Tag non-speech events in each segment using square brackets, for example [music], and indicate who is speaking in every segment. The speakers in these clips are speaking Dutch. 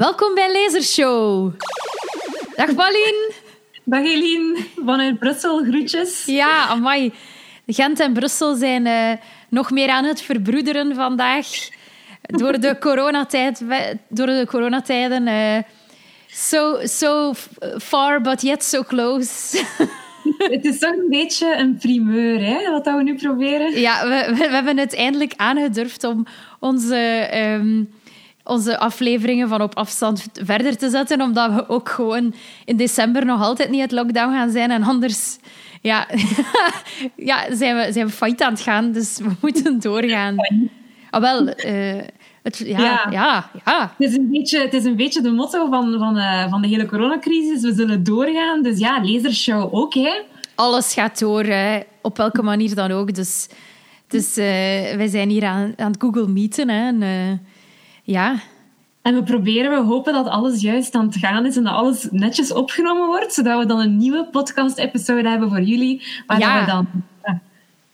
Speaker 1: Welkom bij Lasershow. Dag Pauline.
Speaker 2: Dag Eline, vanuit Brussel, groetjes.
Speaker 1: Ja, amai. Gent en Brussel zijn uh, nog meer aan het verbroederen vandaag. Door de, [laughs] coronatijd, door de coronatijden. Uh, so, so far, but yet so close. [laughs]
Speaker 2: Het is toch een beetje een primeur, hè, wat we nu proberen.
Speaker 1: Ja, we, we, hebben het eindelijk aangedurfd om onze... Um, onze afleveringen van op afstand verder te zetten, omdat we ook gewoon in december nog altijd niet het lockdown gaan zijn. En anders ja, [laughs] ja, zijn, we, zijn we failliet aan het gaan, dus we moeten doorgaan. Ah, wel, uh, het, ja, ja. ja. Ja,
Speaker 2: Het, is een beetje, het is een beetje de motto van, van, uh, van de hele coronacrisis. We zullen doorgaan. Dus ja, lasershow ook, hè?
Speaker 1: Alles gaat door, hè, op welke manier dan ook. Dus, dus uh, wij zijn hier aan, aan het Google Meeten. Hè, en, ja.
Speaker 2: En we proberen, we hopen dat alles juist aan het gaan is en dat alles netjes opgenomen wordt, zodat we dan een nieuwe podcast-episode hebben voor jullie, waar we dan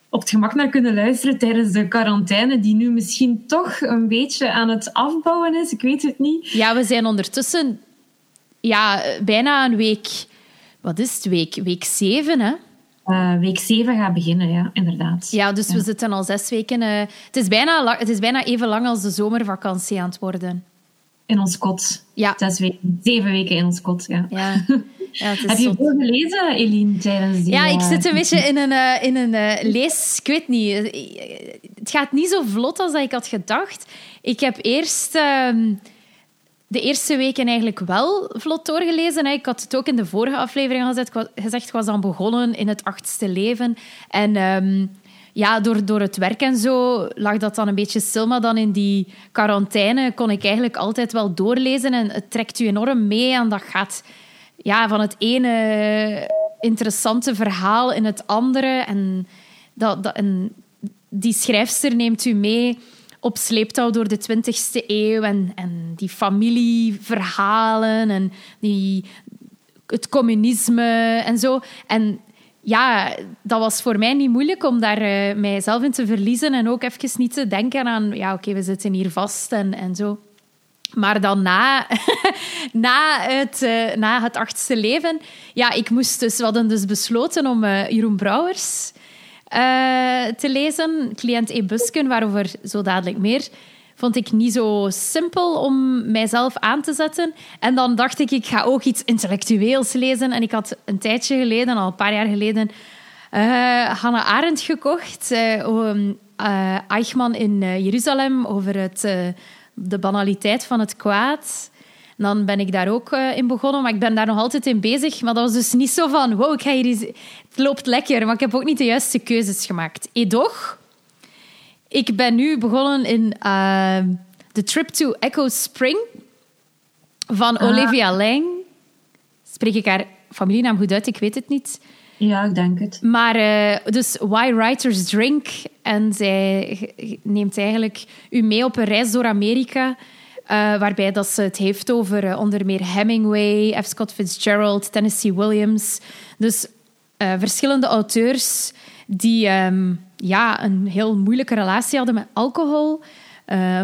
Speaker 2: op het gemak naar kunnen luisteren tijdens de quarantaine, die nu misschien toch een beetje aan het afbouwen is. Ik weet het niet.
Speaker 1: Ja, we zijn ondertussen ja, bijna een week... Wat is het? Week, week zeven, hè?
Speaker 2: Uh, week 7 gaat beginnen, ja, inderdaad.
Speaker 1: Ja, dus we zitten al zes weken. Uh, het, is bijna, het is bijna even lang als de zomervakantie aan het worden.
Speaker 2: In ons kot.
Speaker 1: Ja.
Speaker 2: Zes weken, zeven weken in ons kot, ja.
Speaker 1: ja. [laughs] ja
Speaker 2: Heb je veel gelezen, Eline, tijdens die...
Speaker 1: Ja, ik zit een beetje in een, uh, in een lees... Ik weet niet. Het gaat niet zo vlot als ik had gedacht. Ik heb eerst... Ehm, de eerste weken eigenlijk wel vlot doorgelezen. Ik had het ook in de vorige aflevering gezegd. Ik was dan begonnen in het achtste leven. En um, ja, door, door het werk en zo lag dat dan een beetje stil. Maar dan in die quarantaine kon ik eigenlijk altijd wel doorlezen. En het trekt u enorm mee. En dat gaat ja, van het ene interessante verhaal in het andere. En, dat, dat, en die schrijfster neemt u mee op sleeptouw door de 20e eeuw en, en die familieverhalen en die, het communisme en zo. En ja, dat was voor mij niet moeilijk om daar uh, mijzelf in te verliezen en ook even niet te denken aan, ja, oké, we zitten hier vast en, en zo. Maar dan na, [laughs] na, het, uh, na het achtste leven, ja, ik moest dus, we hadden dus besloten om uh, Jeroen Brouwers te lezen. Cliënt E. Busken, waarover zo dadelijk meer. Vond ik niet zo simpel om mijzelf aan te zetten. En dan dacht ik, ik ga ook iets intellectueels lezen. En ik had een tijdje geleden, al een paar jaar geleden, uh, Hannah Arendt gekocht. Uh, Eichmann in Jeruzalem over het, de banaliteit van het kwaad dan ben ik daar ook in begonnen, maar ik ben daar nog altijd in bezig. Maar dat was dus niet zo van, wow, ik ga hier. Het loopt lekker, maar ik heb ook niet de juiste keuzes gemaakt. Edoch, ik ben nu begonnen in uh, The Trip to Echo Spring van ah. Olivia Lang. Spreek ik haar familienaam goed uit? Ik weet het niet.
Speaker 2: Ja, ik denk het.
Speaker 1: Maar uh, dus Why Writers Drink. En zij neemt eigenlijk u mee op een reis door Amerika uh, waarbij dat ze het heeft over uh, onder meer Hemingway, F. Scott Fitzgerald, Tennessee Williams. Dus uh, verschillende auteurs die um, ja, een heel moeilijke relatie hadden met alcohol.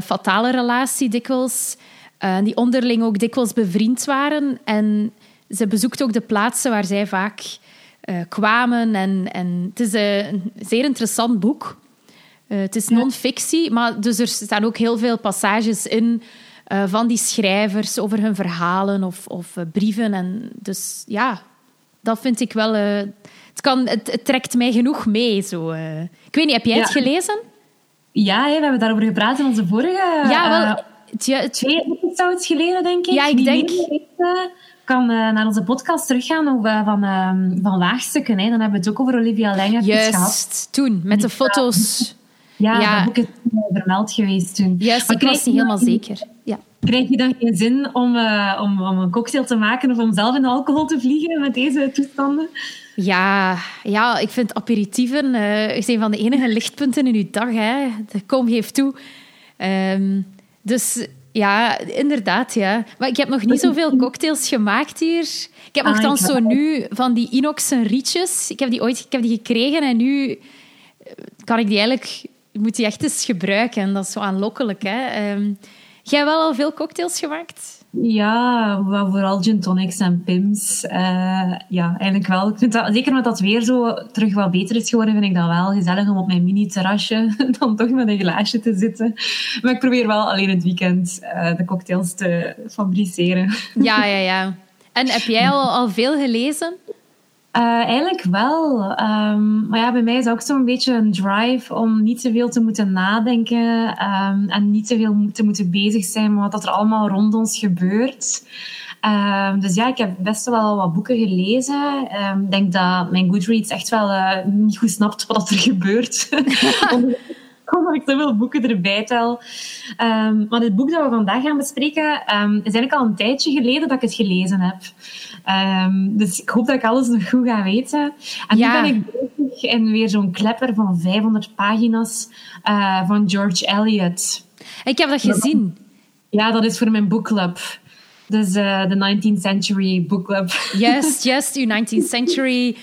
Speaker 1: fatale relatie dikwijls. die onderling ook dikwijls bevriend waren. En ze bezoekt ook de plaatsen waar zij vaak kwamen. En, en het is een zeer interessant boek. het is non-fictie, maar dus er staan ook heel veel passages in uh, van die schrijvers over hun verhalen of, of uh, brieven. En dus ja, dat vind ik wel. Uh, het, kan, het, het, trekt mij genoeg mee. Zo, Ik weet niet, heb jij ja. het gelezen?
Speaker 2: Ja, hè, we hebben daarover gepraat in onze vorige.
Speaker 1: Ja, wel.
Speaker 2: Tja, het... Twee episodes geleden, denk ik.
Speaker 1: Ja, ik denk.
Speaker 2: kan naar onze podcast teruggaan over, van, van Laagstukken. Hè. Dan hebben we het ook over Olivia Langer
Speaker 1: Juist, toen, met de foto's.
Speaker 2: Ja, ja. dat boek is vermeld geweest toen.
Speaker 1: Juist, maar ik was niet helemaal zeker. Ja.
Speaker 2: Krijg je dan geen zin om, uh, om, om een cocktail te maken of om zelf in alcohol te vliegen met deze toestanden?
Speaker 1: Ja, ja ik vind aperitieven uh, zijn van de enige lichtpunten in uw dag. Hè. Kom geeft toe. Um, dus ja, inderdaad. Ja. Maar ik heb nog niet zoveel cocktails gemaakt hier. Ik heb ah, nogthans zo nu van die inoxen rietjes. Ik heb die ooit ik heb die gekregen en nu kan ik die eigenlijk moet die echt eens gebruiken. En dat is zo aanlokkelijk. Hè? Um, jij wel al veel cocktails gemaakt?
Speaker 2: Ja, vooral gin tonics en pims. Uh, ja, eigenlijk wel. Ik vind dat, zeker met dat weer zo terug wat beter is geworden, vind ik dat wel gezellig om op mijn mini-terrasje [laughs] dan toch met een glaasje te zitten. Maar ik probeer wel alleen het weekend uh, de cocktails te fabriceren.
Speaker 1: Ja, ja, ja. En heb jij al, al veel gelezen?
Speaker 2: Uh, eigenlijk wel. Um, maar ja, bij mij is ook zo'n beetje een drive om niet te veel te moeten nadenken um, en niet te veel te moeten bezig zijn met wat er allemaal rond ons gebeurt. Um, dus ja, ik heb best wel wat boeken gelezen. Ik denk dat mijn Goodreads echt wel uh, niet goed snapt wat er [laughs] gebeurt. [laughs] [laughs] omdat ik zoveel boeken erbij tel. Um, maar het boek dat we vandaag gaan bespreken um, is eigenlijk al een tijdje geleden dat ik het gelezen heb. Um, dus ik hoop dat ik alles nog goed ga weten. En nu ben ik bezig in weer zo'n klepper van 500 pagina's uh, van George Eliot.
Speaker 1: Ik heb dat gezien.
Speaker 2: Ja, dat is voor mijn boekclub. Dus uh, de 19th Century Book Club.
Speaker 1: Yes, yes, uw 19th Century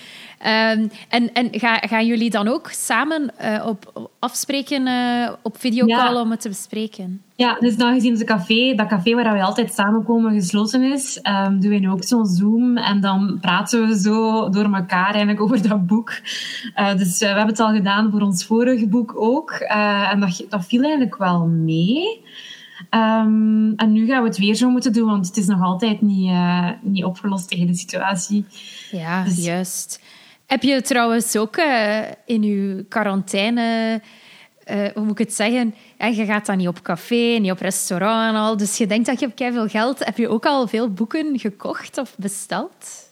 Speaker 1: Um, en en ga, gaan jullie dan ook samen uh, op, afspreken uh, op videocall ja. om het te bespreken?
Speaker 2: Ja, dus nou gezien het café, dat café waar we altijd samenkomen gesloten is, um, doen we nu ook zo'n Zoom en dan praten we zo door elkaar eigenlijk over dat boek. Uh, dus we hebben het al gedaan voor ons vorige boek ook en dat, dat viel eigenlijk wel mee. Um, en nu gaan we het weer zo moeten doen, want het is nog altijd niet, niet opgelost, de hele situatie.
Speaker 1: Ja, dus, juist. Heb je trouwens ook uh, in je quarantaine, uh, hoe moet ik het zeggen? Ja, je gaat dan niet op café, niet op restaurant en al. Dus je denkt dat je hebt veel geld. Heb je ook al veel boeken gekocht of besteld?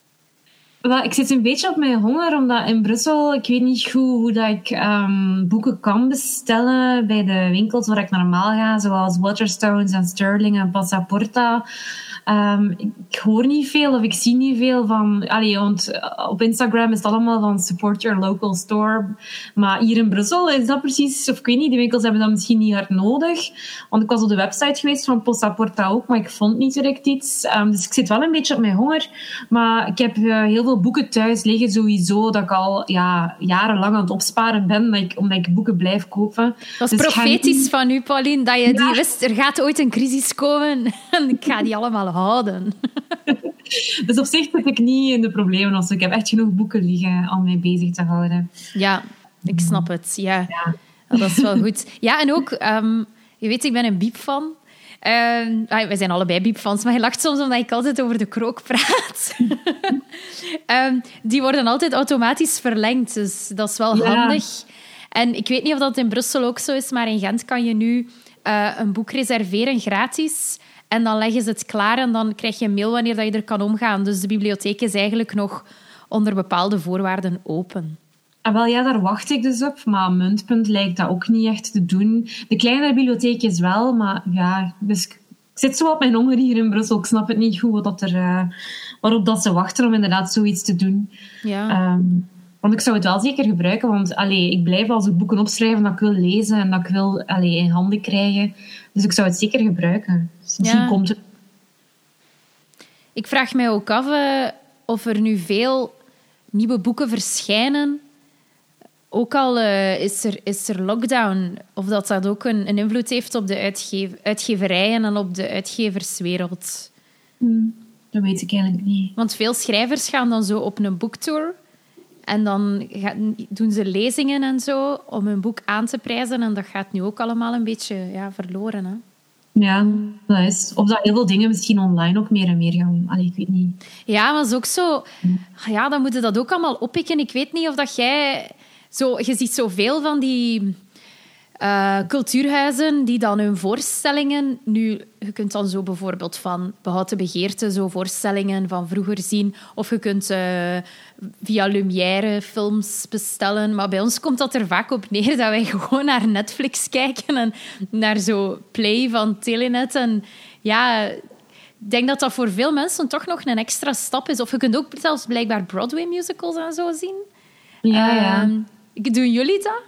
Speaker 2: Wel, ik zit een beetje op mijn honger, omdat in Brussel, ik weet niet goed hoe dat ik um, boeken kan bestellen bij de winkels waar ik normaal ga, zoals Waterstones en Sterling en Passaporta. Um, ik hoor niet veel of ik zie niet veel van. Allee, want eh, op Instagram is het allemaal van support your local store. Maar hier in Brussel is dat precies, of ik weet niet, de winkels hebben dat misschien niet hard nodig. Want ik was op de website geweest van Postaporta ook, maar ik vond niet direct iets. Um, dus ik zit wel een beetje op mijn honger. Maar ik heb uh, heel veel boeken thuis liggen sowieso, dat ik al ja, jarenlang aan het opsparen ben, dat ik, omdat ik boeken blijf kopen.
Speaker 1: Dat is dus profetisch van u, Pauline, dat je die wist, er gaat ooit een crisis komen en [laughs] ik ga die allemaal houden. [laughs]
Speaker 2: dus op zich zit ik niet in de problemen. Also, ik heb echt genoeg boeken liggen om mij bezig te houden.
Speaker 1: Ja, ik snap het. Ja, ja. dat is wel goed. Ja, en ook, um, je weet, ik ben een biep-fan. Uh, wij zijn allebei biepfans, maar je lacht soms omdat ik altijd over de krook praat. um, [laughs] die worden altijd automatisch verlengd, dus dat is wel ja. handig. En ik weet niet of dat in Brussel ook zo is, maar in Gent kan je nu uh, een boek reserveren gratis. En dan leggen ze het klaar en dan krijg je een mail wanneer dat je er kan omgaan. Dus de bibliotheek is eigenlijk nog onder bepaalde voorwaarden open.
Speaker 2: Ah, wel ja, daar wacht ik dus op. Maar Muntpunt lijkt dat ook niet echt te doen. De kleinere bibliotheek is wel, maar ja... Dus ik zit zo op mijn honger hier in Brussel. Ik snap het niet goed wat dat er, uh, waarop dat ze wachten om inderdaad zoiets te doen.
Speaker 1: Ja.
Speaker 2: Um, want ik zou het wel zeker gebruiken, want allee, ik blijf als ik boeken opschrijven dat ik wil lezen en dat ik wil allee, in handen krijgen. Dus ik zou het zeker gebruiken. Dus misschien ja. komt het.
Speaker 1: Ik vraag mij ook af uh, of er nu veel nieuwe boeken verschijnen. Ook al uh, is, er, is er lockdown, of dat dat ook een, een invloed heeft op de uitgev uitgeverijen en op de uitgeverswereld.
Speaker 2: Hmm, dat weet ik eigenlijk niet.
Speaker 1: Want veel schrijvers gaan dan zo op een boektour en dan doen ze lezingen en zo om hun boek aan te prijzen. En dat gaat nu ook allemaal een beetje ja, verloren. Hè?
Speaker 2: Ja, dat is. Of dat heel veel dingen misschien online ook meer en meer gaan. Allee, ik weet niet.
Speaker 1: Ja, maar is ook zo. Ja, dan moeten dat ook allemaal oppikken. Ik weet niet of dat jij. Zo, je ziet zoveel van die uh, cultuurhuizen die dan hun voorstellingen... Nu, je kunt dan zo bijvoorbeeld van Behouden Begeerte zo voorstellingen van vroeger zien. Of je kunt uh, via Lumière films bestellen. Maar bij ons komt dat er vaak op neer dat wij [laughs] gewoon naar Netflix kijken en naar zo Play van Telenet. En ja, ik denk dat dat voor veel mensen toch nog een extra stap is. Of je kunt ook zelfs blijkbaar Broadway musicals en zo zien.
Speaker 2: Ja, ja.
Speaker 1: Uh, doen jullie dat?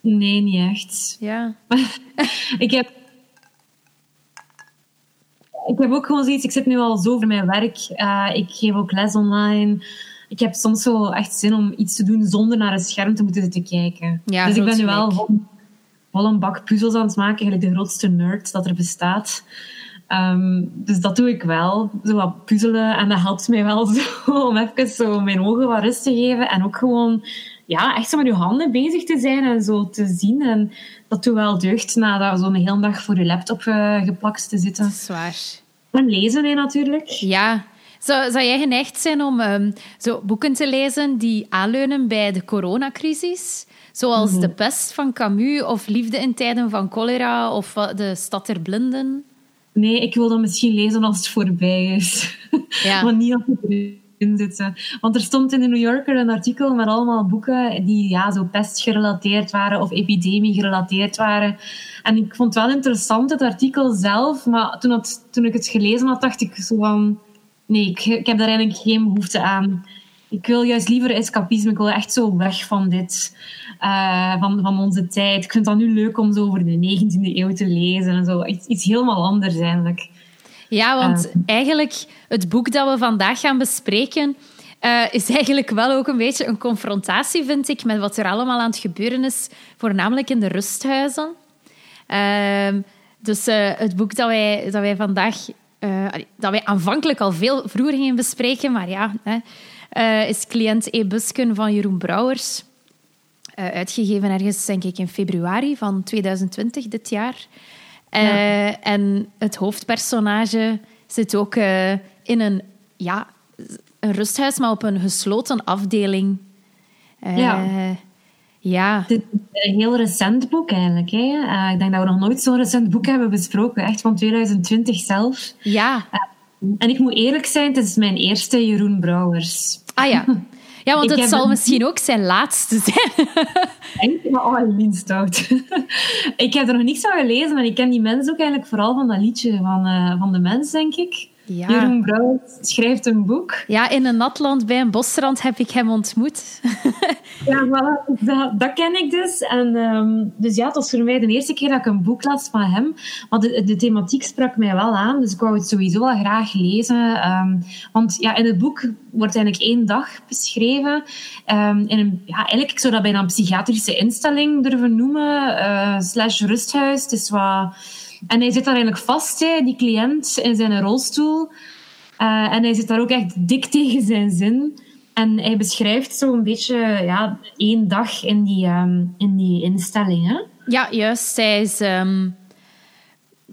Speaker 2: Nee, niet echt.
Speaker 1: Ja. [laughs]
Speaker 2: ik heb... Ik heb ook gewoon zoiets... Ik zit nu al zo voor mijn werk. Uh, ik geef ook les online. Ik heb soms zo echt zin om iets te doen zonder naar een scherm te moeten zitten kijken.
Speaker 1: Ja,
Speaker 2: dus ik ben nu wel vol, vol een bak puzzels aan het maken. Eigenlijk de grootste nerd dat er bestaat. Ehm, dus dat doe ik wel. Zo wat puzzelen. En dat helpt mij wel [laughs] zo, om even zo mijn ogen wat rust te geven. En ook gewoon ja, echt zo met je handen bezig te zijn en zo te zien. En dat doet wel deugd na zo'n hele dag voor je laptop uh, geplakt te zitten.
Speaker 1: Dat is waar.
Speaker 2: En lezen hè, natuurlijk.
Speaker 1: Ja. Zou, zou jij geneigd zijn om um, zo boeken te lezen die aanleunen bij de coronacrisis? Zoals mhm. De Pest van Camus of Liefde in tijden van cholera of De Stad der Blinden?
Speaker 2: Nee, ik wil dat misschien lezen als het voorbij is. Ja. [laughs] maar niet als het Want er stond in de New Yorker een artikel met allemaal boeken die ja, zo pest gerelateerd waren of epidemie gerelateerd waren. En ik vond het wel interessant, het artikel zelf. Maar toen, het, toen ik het gelezen had, dacht ik zo van... Nee, ik, heb daar eigenlijk geen behoefte aan. Ik wil juist liever escapisme. Ik wil echt zo weg van dit. Uh, van, van onze tijd. Ik vind het nu leuk om zo over de 19e eeuw te lezen. En zo. Iets, iets helemaal anders eigenlijk.
Speaker 1: Ja, want uh, eigenlijk het boek dat we vandaag gaan bespreken... Uh, is eigenlijk wel ook een beetje een confrontatie, vind ik, met wat er allemaal aan het gebeuren is, voornamelijk in de rusthuizen. Ehm, dus het boek dat wij, dat wij vandaag, dat wij aanvankelijk al veel vroeger gingen bespreken, maar ja, uh, is cliënt E. Busken van Jeroen Brouwers. Uitgegeven ergens, denk ik, in februari van 2020, dit jaar. Uh, En het hoofdpersonage zit ook in een, ja, een rusthuis, maar op een gesloten afdeling.
Speaker 2: ja. Ja. Dit is een heel recent boek eigenlijk. Hè? ik denk dat we nog nooit zo'n recent boek hebben besproken. Echt van 2020 zelf.
Speaker 1: Ja.
Speaker 2: En ik moet eerlijk zijn, het is mijn eerste Jeroen Brouwers.
Speaker 1: Ah ja. [laughs] Ja, want het zal misschien ook zijn laatste zijn. [laughs]
Speaker 2: Denk maar, oh, stout. [laughs] ik heb er nog niks van gelezen, maar ik ken die mensen ook eigenlijk vooral van dat liedje van, uh, van de mens, denk ik. Ja. Jeroen Brouwers schrijft een boek.
Speaker 1: Ja, in een natland bij een bosrand heb ik hem ontmoet. [laughs]
Speaker 2: ja, voilà, dat, dat, ken ik dus. En, um, dus ja, het was voor mij de eerste keer dat ik een boek las van hem. Maar de, de thematiek sprak mij wel aan, dus ik wou het sowieso wel graag lezen. Um, want ja, in het boek wordt eigenlijk één dag beschreven. Um, in een, ja, eigenlijk, ik zou dat bijna een psychiatrische instelling durven noemen. Uh, slash rusthuis. Het is wat en hij zit daar eigenlijk vast, hè, die cliënt, in zijn rolstoel. Uh, en hij zit daar ook echt dik tegen zijn zin. En hij beschrijft zo een beetje ja, één dag in die, um, in die instelling. Hè?
Speaker 1: Ja, juist. Hij is, um,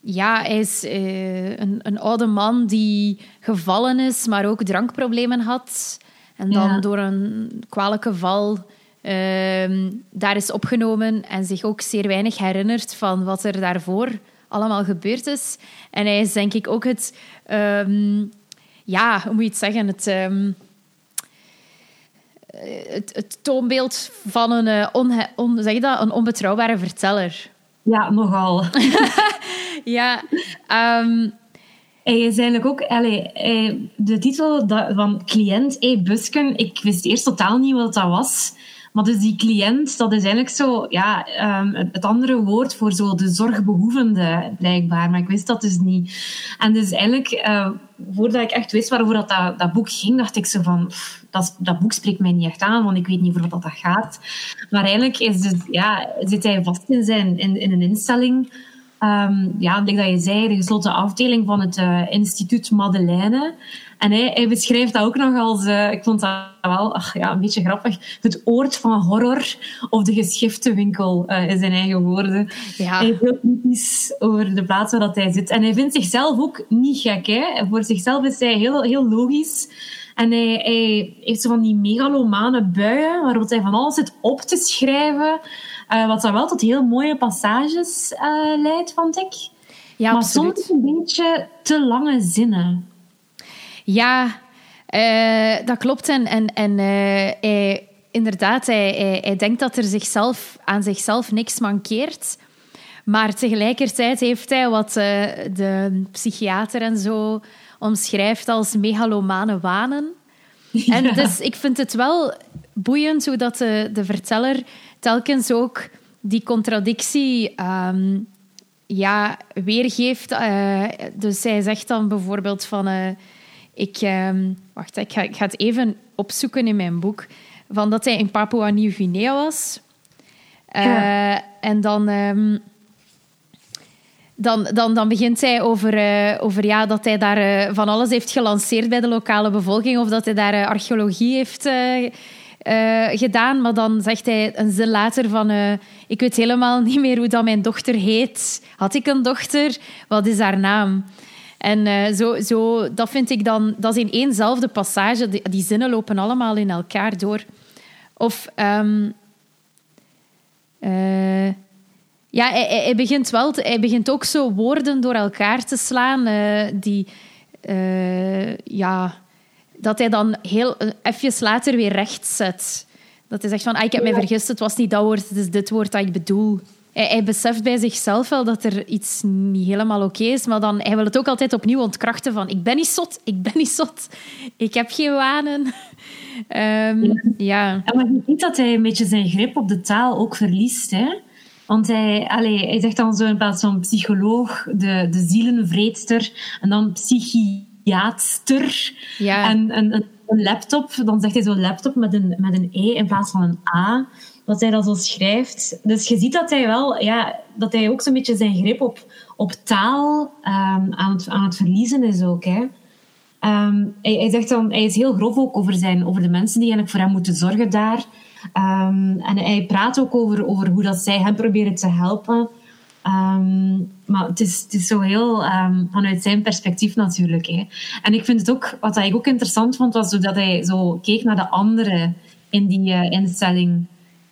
Speaker 1: ja, hij is uh, een, een oude man die gevallen is, maar ook drankproblemen had. En dan ja. door een kwalijke val uh, daar is opgenomen en zich ook zeer weinig herinnert van wat er daarvoor allemaal gebeurd is. En hij is denk ik ook het... Um, ja, hoe moet je het zeggen? Het... Um, het, het, toonbeeld van een, uh, on, zeg je dat, een onbetrouwbare verteller.
Speaker 2: Ja, nogal. [laughs]
Speaker 1: ja. Um,
Speaker 2: hij is eigenlijk ook... Allee, de titel van cliënt E. Busken, ik wist eerst totaal niet wat dat was. Maar dus die cliënt, dat is eigenlijk zo, ja, um, het andere woord voor zo de zorgbehoevende, blijkbaar. Maar ik wist dat dus niet. En dus eigenlijk, uh, voordat ik echt wist waarover dat, dat, boek ging, dacht ik zo van, dat, dat boek spreekt mij niet echt aan, want ik weet niet over wat dat gaat. Maar eigenlijk is dus, ja, zit hij vast in, zijn, in, in een instelling... Um, ja, like dat je zei, de gesloten afdeling van het uh, instituut Madeleine. En hij, hij, beschrijft dat ook nog als, uh, ik vond dat wel ach, ja, een beetje grappig, het oord van horror of de geschiftenwinkel uh, in zijn eigen woorden. Ja. Hij is heel kritisch over de plaats waar dat hij zit. En hij vindt zichzelf ook niet gek. Hè? Voor zichzelf is hij heel, heel logisch. En hij, hij heeft zo van die megalomane buien waarop hij van alles zit op te schrijven. Uh, wat dan wel tot heel mooie passages uh, leidt, vond ik. Ja, maar absoluut. soms een beetje te lange zinnen.
Speaker 1: Ja, uh, dat klopt. En, en, en hij, inderdaad, hij, hij, hij, denkt dat er zichzelf, aan zichzelf niks mankeert. Maar tegelijkertijd heeft hij wat de psychiater en zo omschrijft als megalomane wanen. [laughs] En dus ik vind het wel boeiend hoe dat de, de verteller telkens ook die contradictie um, ja, weergeeft. Uh, dus zij zegt dan bijvoorbeeld van... Uh, ik, um, wacht, ik ga, ik ga het even opzoeken in mijn boek. Van dat hij in Papua Nieuw-Guinea was. Uh, ja. En dan... Um, dan, dan, dan begint hij over, uh, over ja, dat hij daar uh, van alles heeft gelanceerd bij de lokale bevolking of dat hij daar uh, archeologie heeft gedaan. Maar dan zegt hij een zin later van ik weet helemaal niet meer hoe dat mijn dochter heet. Had ik een dochter? Wat is haar naam? En zo, zo, dat vind ik dan... Dat is in éénzelfde passage. Die, die zinnen lopen allemaal in elkaar door. Of... Um, ja, hij, begint wel hij begint ook zo woorden door elkaar te slaan die... Ja, dat hij dan heel even later weer recht zet. Dat hij zegt van, ah, ik heb mij vergist, het was niet dat woord, het is dit woord dat ik bedoel. Hij, hij beseft bij zichzelf wel dat er iets niet helemaal oké is, maar dan, hij wil het ook altijd opnieuw ontkrachten van, ik ben niet zot, ik ben niet zot, ik heb geen wanen. [laughs] um, ja. ja.
Speaker 2: Maar je ziet dat hij een beetje zijn grip op de taal ook verliest, hè? Want hij, allez, hij zegt dan zo plaats van psycholoog, de, de zielenvreedster, en dan psychiater. Ja. En, een, een laptop, dan zegt hij zo laptop met een, met een E in plaats van een A. Dat hij dat zo schrijft. Dus je ziet dat hij wel, ja, dat hij ook zo'n beetje zijn grip op, op taal um, aan, het, aan het verliezen is ook. Hè. Um, hij, hij, zegt dan, hij is heel grof ook over, zijn, over de mensen die eigenlijk voor hem moeten zorgen daar. Um, en hij praat ook over, over hoe dat zij hem proberen te helpen. Um, maar het is, het is zo heel um, vanuit zijn perspectief natuurlijk. Hè. En ik vind het ook, wat ik ook interessant vond, was dat hij zo keek naar de anderen in die uh, instelling.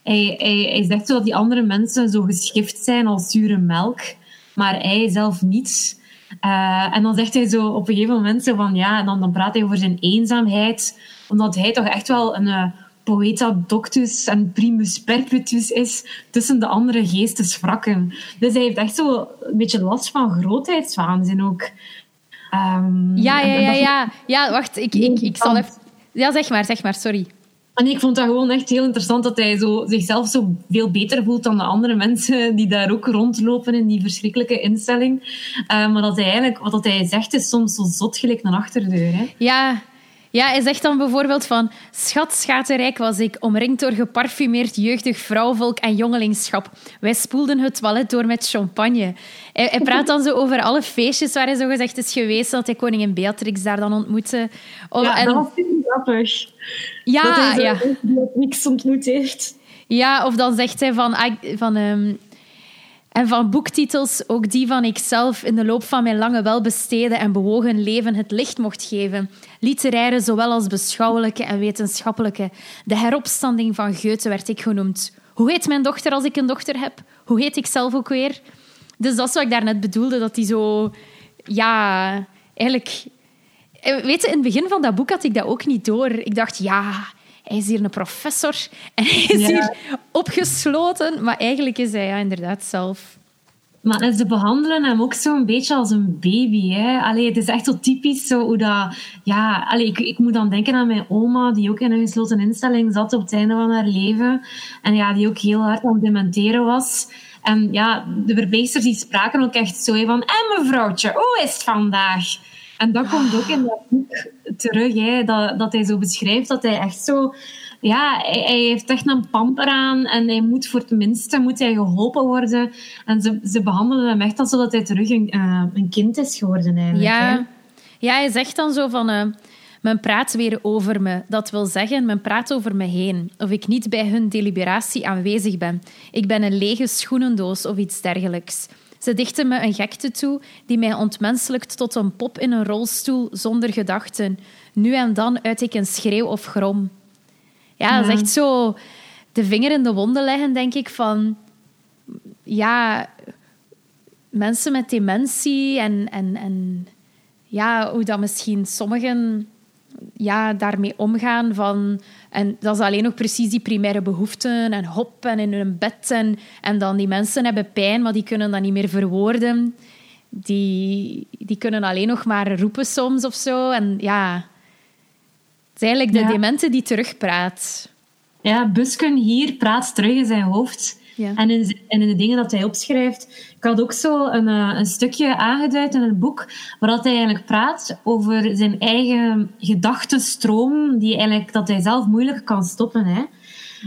Speaker 2: Hij, hij, zegt zo dat die andere mensen zo geschift zijn als zure melk, maar hij zelf niet. Uh, en dan zegt hij zo op een gegeven moment zo van ja, en dan, dan praat hij over zijn eenzaamheid, omdat hij toch echt wel een uh, poeta doctus en primus perpetus is tussen de andere geesteswrakken. Dus hij heeft echt zo een beetje last van grootheidswaanzin ook.
Speaker 1: Um, ja, ja, ja, ja. Ja, wacht, ik, ik, ik zal even... Ja, zeg maar, zeg maar, sorry.
Speaker 2: En ik vond dat gewoon echt heel interessant dat hij zo, zichzelf zo veel beter voelt dan de andere mensen die daar ook rondlopen in die verschrikkelijke instelling. Uh, maar dat hij eigenlijk, wat hij zegt, is soms zo zot gelijk naar achterdeur. Hè?
Speaker 1: Ja, ja, hij zegt dan bijvoorbeeld van... Schat, schaterrijk was ik, omringd door geparfumeerd jeugdig vrouwvolk en jongelingschap. Wij spoelden het toilet door met champagne. Hij, hij praat dan zo over alle feestjes waar hij zo gezegd is geweest, dat hij koningin Beatrix daar dan ontmoette.
Speaker 2: Oh, ja, en... dat was grappig.
Speaker 1: Ja,
Speaker 2: dat hij
Speaker 1: ja.
Speaker 2: niks ontmoet heeft.
Speaker 1: Ja, of dan zegt hij van... van um, en van boektitels ook die van ikzelf in de loop van mijn lange welbesteden en bewogen leven het licht mocht geven. Literaire zowel als beschouwelijke en wetenschappelijke. De heropstanding van Goethe werd ik genoemd. Hoe heet mijn dochter als ik een dochter heb? Hoe heet ik zelf ook weer? Dus dat is wat ik daarnet bedoelde, dat hij zo... Ja, eigenlijk... Eh, weet je, in het begin van dat boek had ik dat ook niet door. Ik dacht, ja, hij is hier een professor en hij is hier opgesloten. Maar eigenlijk is hij ja, inderdaad zelf.
Speaker 2: Maar ze behandelen hem ook zo'n beetje als een baby. Hè? Allee, het is echt zo typisch zo hoe dat... Ja, allee, ik, ik moet dan denken aan mijn oma, die ook in een gesloten instelling zat op het einde van haar leven. En ja, die ook heel hard aan het dementeren was. En ja, de verpleegsters die spraken ook echt zo van... En mevrouwtje, hoe is het vandaag? En dat komt ook in dat boek terug, hè, dat, dat hij zo beschrijft dat hij echt zo... Ja, hij, hij, heeft echt een pamper aan en hij moet voor het minste moet hij geholpen worden. En ze, ze behandelen hem echt alsof hij terug een, uh, een kind is geworden eigenlijk.
Speaker 1: Ja, ja hij zegt dan zo van... Uh, men praat weer over me. Dat wil zeggen, men praat over me heen. Of ik niet bij hun deliberatie aanwezig ben. Ik ben een lege schoenendoos of iets dergelijks. Ze dichten me een gekte toe die mij ontmenselijkt tot een pop in een rolstoel zonder gedachten. Nu en dan uit ik een schreeuw of grom. Ja, dat is echt zo de vinger in de wonden leggen, denk ik, van... Ja, mensen met dementie en, en, en ja, hoe dat misschien sommigen ja, daarmee omgaan van... En dat is alleen nog precies die primaire behoeften en hop en in hun bed. En, en dan die mensen hebben pijn, maar die kunnen dat niet meer verwoorden. Die, die kunnen alleen nog maar roepen soms of zo. En ja, het is eigenlijk de ja. demente die terugpraat.
Speaker 2: Ja, Busken hier praat terug in zijn hoofd. Ja. En, in, en in de dingen dat hij opschrijft. Ik had ook zo een, uh, een stukje aangeduid in het boek, waar dat hij eigenlijk praat over zijn eigen gedachtenstroom, die eigenlijk, dat hij zelf moeilijk kan stoppen. Hè.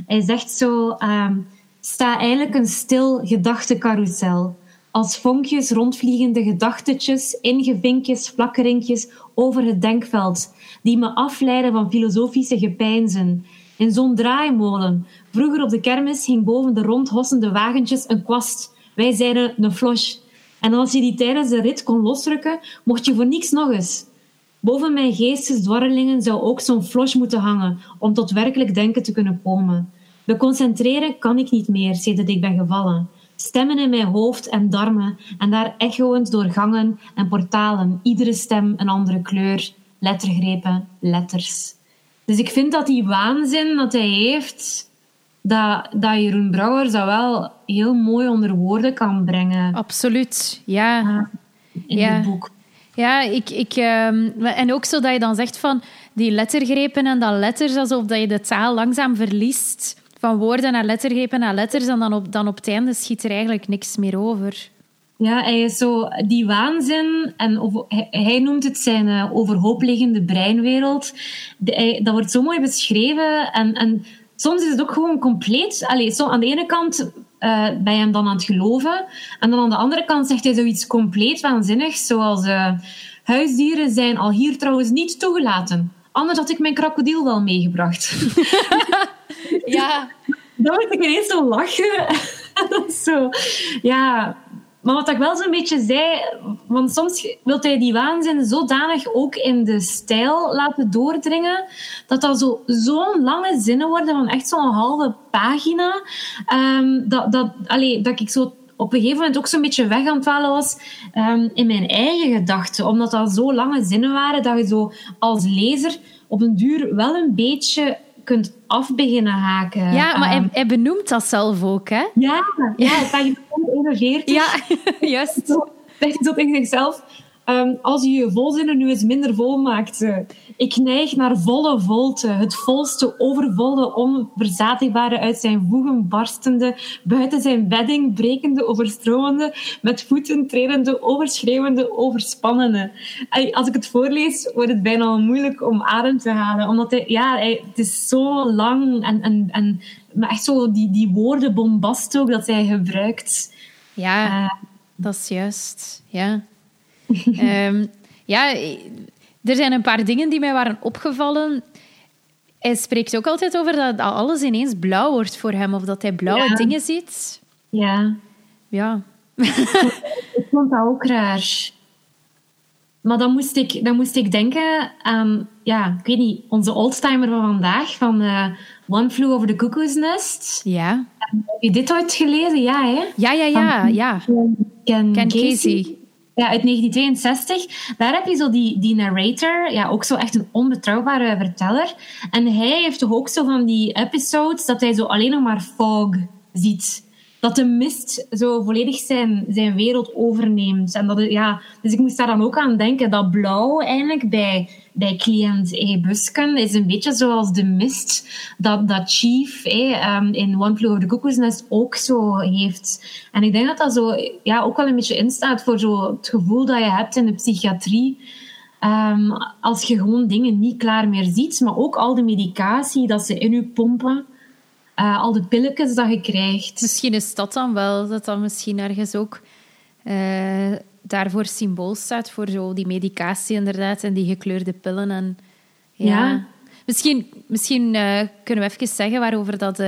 Speaker 2: Hij zegt zo, um, sta eigenlijk een stil gedachtecarousel. Als vonkjes rondvliegende gedachtetjes, ingevinkjes, flakkerinkjes over het denkveld, die me afleiden van filosofische gepeinzen. In zo'n draaimolen. Vroeger op de kermis hing boven de rondhossende wagentjes een kwast. Wij zeiden een flosh. En als je die tijdens de rit kon losrukken, mocht je voor niks nog eens. Boven mijn geestesdwarrelingen zou ook zo'n flosh moeten hangen, om tot werkelijk denken te kunnen komen. Me concentreren kan ik niet meer, sedert ik ben gevallen. Stemmen in mijn hoofd en darmen, en daar echoend door gangen en portalen, iedere stem een andere kleur, lettergrepen, letters. Dus ik vind dat die waanzin dat hij heeft, dat, dat Jeroen Brouwer dat wel heel mooi onder woorden kan brengen.
Speaker 1: Absoluut, ja.
Speaker 2: in
Speaker 1: ja.
Speaker 2: het boek.
Speaker 1: Ja, ik, ik, ehm, en ook zo dat je dan zegt van die lettergrepen en dan letters, alsof dat je de taal langzaam verliest. Van woorden naar lettergrepen naar letters. En dan op, dan op het einde schiet er eigenlijk niks meer over.
Speaker 2: Ja, hij is zo die waanzin, en over, hij, noemt het zijn uh, overhoopliggende breinwereld. De, hij, dat wordt zo mooi beschreven. En, en soms is het ook gewoon compleet. Allee, zo, aan de ene kant uh, ben je hem dan aan het geloven. En dan aan de andere kant zegt hij zoiets compleet waanzinnigs, zoals uh, huisdieren zijn al hier trouwens niet toegelaten. Anders had ik mijn krokodil wel meegebracht. [laughs] [laughs]
Speaker 1: ja.
Speaker 2: Dan moet ik ineens zo lachen. [laughs] zo, ja, maar wat ik wel zo'n beetje zei, want soms wil hij die waanzin zodanig ook in de stijl laten doordringen, dat dat zo, zo'n lange zinnen worden van echt zo'n halve pagina, um, dat, dat, allee, dat ik zo op een gegeven moment ook zo'n beetje weg aan het dwalen was um, in mijn eigen gedachten. Omdat dat zo lange zinnen waren dat je zo als lezer op een duur wel een beetje kunt af beginnen haken.
Speaker 1: Ja, maar hij, hij, benoemt dat zelf ook, hè?
Speaker 2: Ja, ja, pagina 141.
Speaker 1: Ja, [laughs] juist.
Speaker 2: Zegt zo tegen zichzelf. Um, als je je volzinnen nu eens minder vol maakt. Ik neig naar volle volte, het volste, overvolle, onverzadigbare, uit zijn voegen barstende, buiten zijn bedding brekende, overstromende, met voeten tredende, overschreeuwende, overspannende. Als ik het voorlees, wordt het bijna moeilijk om adem te halen, omdat hij, ja, hij, het is zo lang en, en, en maar echt zo die, die woorden bombast ook dat hij gebruikt.
Speaker 1: Ja, uh, dat is juist. Ja. um, [laughs] ja, er zijn een paar dingen die mij waren opgevallen. Hij spreekt ook altijd over dat alles ineens blauw wordt voor hem, of dat hij blauwe ja. dingen ziet.
Speaker 2: Ja.
Speaker 1: Ja.
Speaker 2: ik vond dat ook raar. Maar dan moest ik, dan moest ik denken aan, ja, ik weet niet, onze oldtimer van vandaag, van uh, One Flew Over the Cuckoo's Nest.
Speaker 1: Ja.
Speaker 2: Heb je dit ooit gelezen? Ja, hè?
Speaker 1: Ja, ja, ja.
Speaker 2: Van
Speaker 1: ja.
Speaker 2: Ken,
Speaker 1: Ken
Speaker 2: Casey.
Speaker 1: Casey.
Speaker 2: Ja, uit 1962. Daar heb je zo die, die narrator, ja, ook zo echt een onbetrouwbare verteller. En hij heeft toch ook zo van die episodes dat hij zo alleen nog maar fog ziet. Dat de mist zo volledig zijn, zijn wereld overneemt. En dat ja, dus ik moest daar dan ook aan denken. Dat blauw eigenlijk bij, bij cliënt E. Busken is een beetje zoals de mist dat, dat Chief eh, um, in One Flew Over the Cuckoo's Nest ook zo heeft. En ik denk dat dat zo ja, ook wel een beetje instaat voor zo het gevoel dat je hebt in de psychiatrie. Um, als je gewoon dingen niet klaar meer ziet, maar ook al de medicatie dat ze in je pompen. Uh, al de pilletjes dat je krijgt.
Speaker 1: Misschien is dat dan wel, dat dat misschien ergens ook uh, daarvoor symbool staat, voor zo die medicatie inderdaad en die gekleurde pillen. En, ja.
Speaker 2: ja.
Speaker 1: Misschien, misschien uh, kunnen we even zeggen waarover dat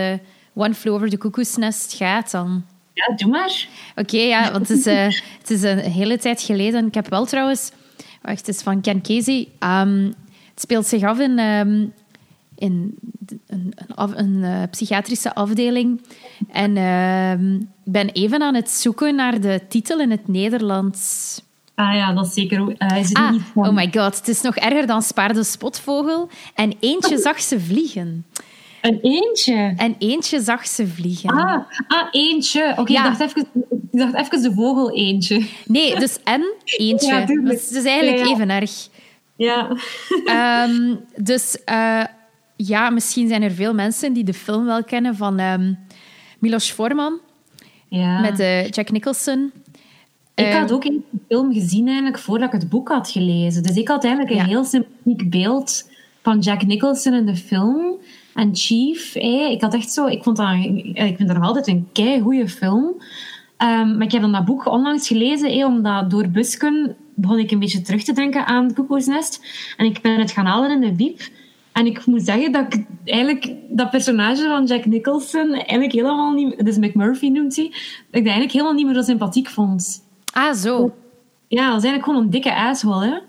Speaker 1: One Flew Over the Cuckoo's Nest gaat dan.
Speaker 2: Ja, doe maar.
Speaker 1: Oké, okay, ja, want het is, het is een hele tijd geleden. Ik heb wel trouwens... Wacht, het is van Ken Casey. Um, het speelt zich af in... Um, in een, een, een uh, psychiatrische afdeling. En uh, ik ben even aan het zoeken naar de titel in het Nederlands.
Speaker 2: Ah ja, dat is zeker. Uh, is het
Speaker 1: ah,
Speaker 2: niet van...
Speaker 1: Oh my god, het is nog erger dan Spaarde Spotvogel. En eentje zag ze vliegen.
Speaker 2: Een eentje?
Speaker 1: En eentje zag ze vliegen.
Speaker 2: Ah, ah eentje. Oké, okay, ja. ik, dacht even, ik dacht even de vogel eentje.
Speaker 1: Nee, dus en eentje. Ja, dus het is eigenlijk
Speaker 2: ja, ja.
Speaker 1: even erg.
Speaker 2: Ja.
Speaker 1: um, dus... Uh, ja, misschien zijn er veel mensen die de film wel kennen van um, Milos Forman.
Speaker 2: Ja.
Speaker 1: Met uh, Jack Nicholson.
Speaker 2: Ik had ook een film gezien eigenlijk voordat ik het boek had gelezen. Dus ik had eigenlijk een
Speaker 1: Ja.
Speaker 2: heel sympathiek beeld van Jack Nicholson in de film. En Chief, eh, ik had echt zo... Ik vond dat, ik vind dat nog altijd een kei goede film. Ehm, maar ik heb dan dat boek onlangs gelezen, omdat door Busken begon ik een beetje terug te denken aan het koekoesnest. En ik ben het gaan halen in de biep. En ik moet zeggen dat ik eigenlijk dat personage van Jack Nicholson eigenlijk helemaal niet... Dus McMurphy noemt hij. Dat ik dat eigenlijk helemaal niet meer zo sympathiek vond.
Speaker 1: Ah, zo.
Speaker 2: Ja, dat is eigenlijk gewoon een dikke asshole,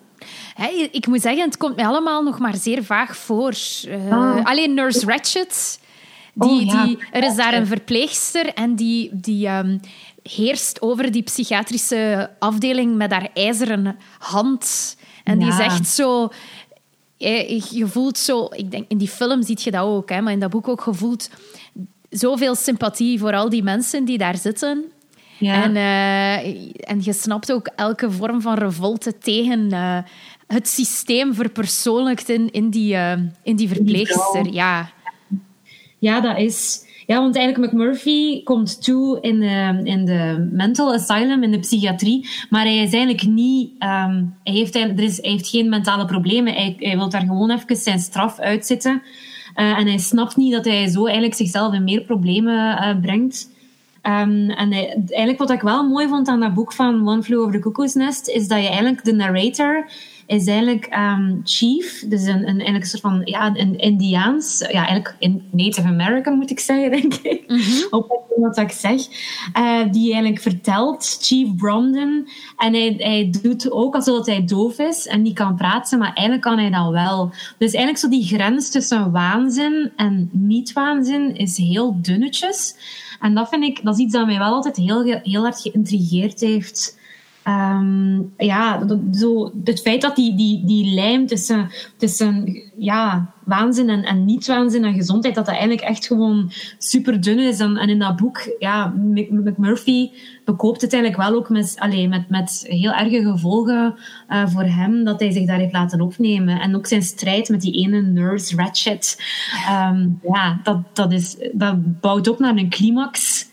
Speaker 1: hè. ik moet zeggen, het komt mij allemaal nog maar zeer vaag voor. Uh, Alleen Nurse Ratched... Die, oh, die, er is daar een verpleegster en die, die um, heerst over die psychiatrische afdeling met haar ijzeren hand. En die zegt zo... Je voelt zo... Ik denk, in die film ziet je dat ook, hè, maar in dat boek ook gevoeld zoveel sympathie voor al die mensen die daar zitten. Ja. En, uh, en je snapt ook elke vorm van revolte tegen uh, het systeem verpersoonlijkt in, in, die, uh, in die verpleegster. Ja.
Speaker 2: ja, dat is... Ja, want eigenlijk McMurphy komt toe in de, in de mental asylum, in de psychiatrie. Maar hij is eigenlijk niet... Um, hij, heeft, er is, hij heeft geen mentale problemen. Hij, hij wil daar gewoon even zijn straf uitzitten. Uh, en hij snapt niet dat hij zo eigenlijk zichzelf in meer problemen uh, brengt. Um, en eigenlijk wat ik wel mooi vond aan dat boek van One Flew Over the Cuckoo's Nest, is dat je eigenlijk de narrator is eigenlijk um, chief, dus een, een, eigenlijk een soort van ja, een Indiaans, ja, eigenlijk in Native American moet ik zeggen, [laughs] denk ik, mm -hmm. op wat ik zeg, uh, die eigenlijk vertelt, Chief Bromden, en hij, hij doet ook alsof hij doof is en niet kan praten, maar eigenlijk kan hij dat wel. Dus eigenlijk zo die grens tussen waanzin en niet-waanzin is heel dunnetjes. En dat vind ik, dat is iets dat mij wel altijd heel, heel hard geïntrigeerd heeft. Um, ja, zo, het feit dat die, die, die lijm tussen, tussen ja, waanzin en, en niet-waanzin en gezondheid, dat dat eigenlijk echt gewoon super dun is. En, en in dat boek, ja, McMurphy bekoopt het eigenlijk wel ook met, allez, met, met heel erge gevolgen uh, voor hem, dat hij zich daar heeft laten opnemen. En ook zijn strijd met die ene nurse Ratchet, um, ja, dat, dat, is, dat bouwt op naar een climax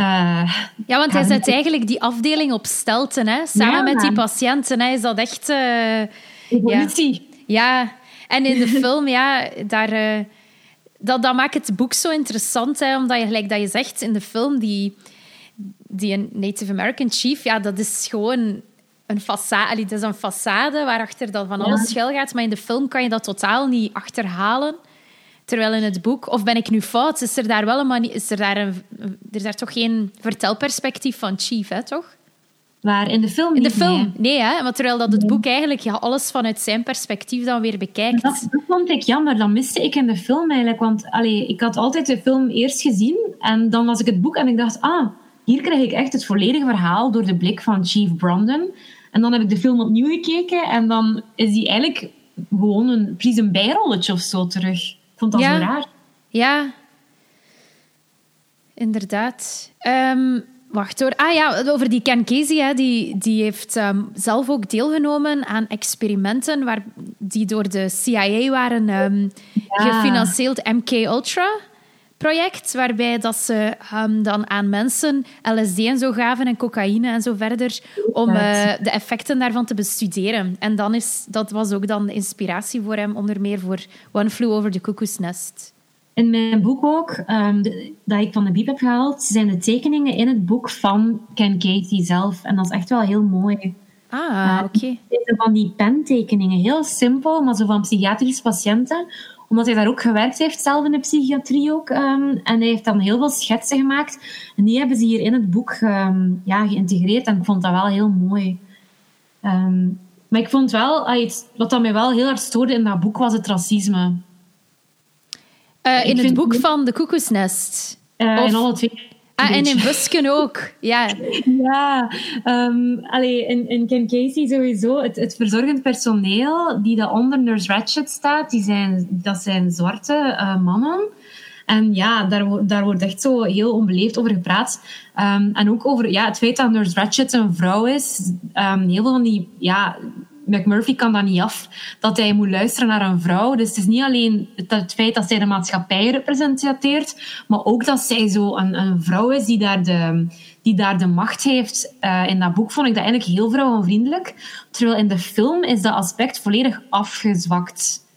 Speaker 1: uh, ja, want hij zet eigenlijk die afdeling op stelten, hè? samen met die patiënten. Hè? Is dat echt... Uh,
Speaker 2: Evolutie.
Speaker 1: Ja. ja. en in de [laughs] film, ja, daar... Uh, dat, dat maakt het boek zo interessant, hè, omdat je, gelijk dat je zegt, in de film, die, die Native American chief, ja, dat is gewoon een façade. Het is een façade waarachter dat van alles ja. schuil gaat, maar in de film kan je dat totaal niet achterhalen. Terwijl in het boek, of ben ik nu fout, is er daar wel een manier, is er daar een, er is daar toch geen vertelperspectief van Chief, hè, toch?
Speaker 2: Waar in de film?
Speaker 1: In de film, nee, hè? Maar terwijl dat het boek eigenlijk ja, alles vanuit zijn perspectief dan weer bekijkt.
Speaker 2: Dat, dat vond ik jammer, dat miste ik in de film eigenlijk. Want allee, ik had altijd de film eerst gezien en dan las ik het boek en ik dacht, ah, hier krijg ik echt het volledige verhaal door de blik van Chief Brandon. En dan heb ik de film opnieuw gekeken en dan is die eigenlijk gewoon een, precies een bijrolletje of zo terug vond dat
Speaker 1: ja.
Speaker 2: zo raar.
Speaker 1: Ja, inderdaad. Um, wacht hoor. Ah ja, over die Ken Casey. Hè, die, die heeft um, zelf ook deelgenomen aan experimenten waar, die door de CIA waren um, ja. gefinancierd. MK-Ultra project, waarbij dat ze um, dan aan mensen LSD en zo gaven en cocaïne en zo verder, om uh, de effecten daarvan te bestuderen. En dan is, dat was ook dan de inspiratie voor hem, onder meer voor One Flew Over the Cuckoo's Nest.
Speaker 2: In mijn boek ook, um, de, dat ik van de Biep heb gehaald, zijn de tekeningen in het boek van Ken Katie zelf. En dat is echt wel heel mooi.
Speaker 1: Ah, uh, oké. Okay.
Speaker 2: Van die pentekeningen, heel simpel, maar zo van psychiatrische patiënten omdat hij daar ook gewerkt heeft, zelf in de psychiatrie ook. Um, en hij heeft dan heel veel schetsen gemaakt. En die hebben ze hier in het boek um, ja, geïntegreerd. En ik vond dat wel heel mooi. Um, maar ik vond wel, wat dat mij wel heel erg stoorde in dat boek, was het racisme.
Speaker 1: Uh, in het boek van De Koekoesnest?
Speaker 2: Uh, of... In alle twee.
Speaker 1: Ah, en in Busken ook, ja.
Speaker 2: ja, um, allee, in, in Ken Casey sowieso, het, het verzorgend personeel die daar onder Nurse Ratchet staat, die zijn, dat zijn zwarte uh, mannen. En ja, daar, daar wordt echt zo heel onbeleefd over gepraat. Um, en ook over ja, het feit dat Nurse Ratchet een vrouw is. Um, heel veel van die ja, McMurphy kan dat niet af, dat hij moet luisteren naar een vrouw. Dus het is niet alleen het, feit dat zij de maatschappij representeert, maar ook dat zij zo een, een vrouw is die daar de, die daar de macht heeft. Uh, in dat boek vond ik dat eigenlijk heel vrouwenvriendelijk. Terwijl in de film is dat aspect volledig afgezwakt.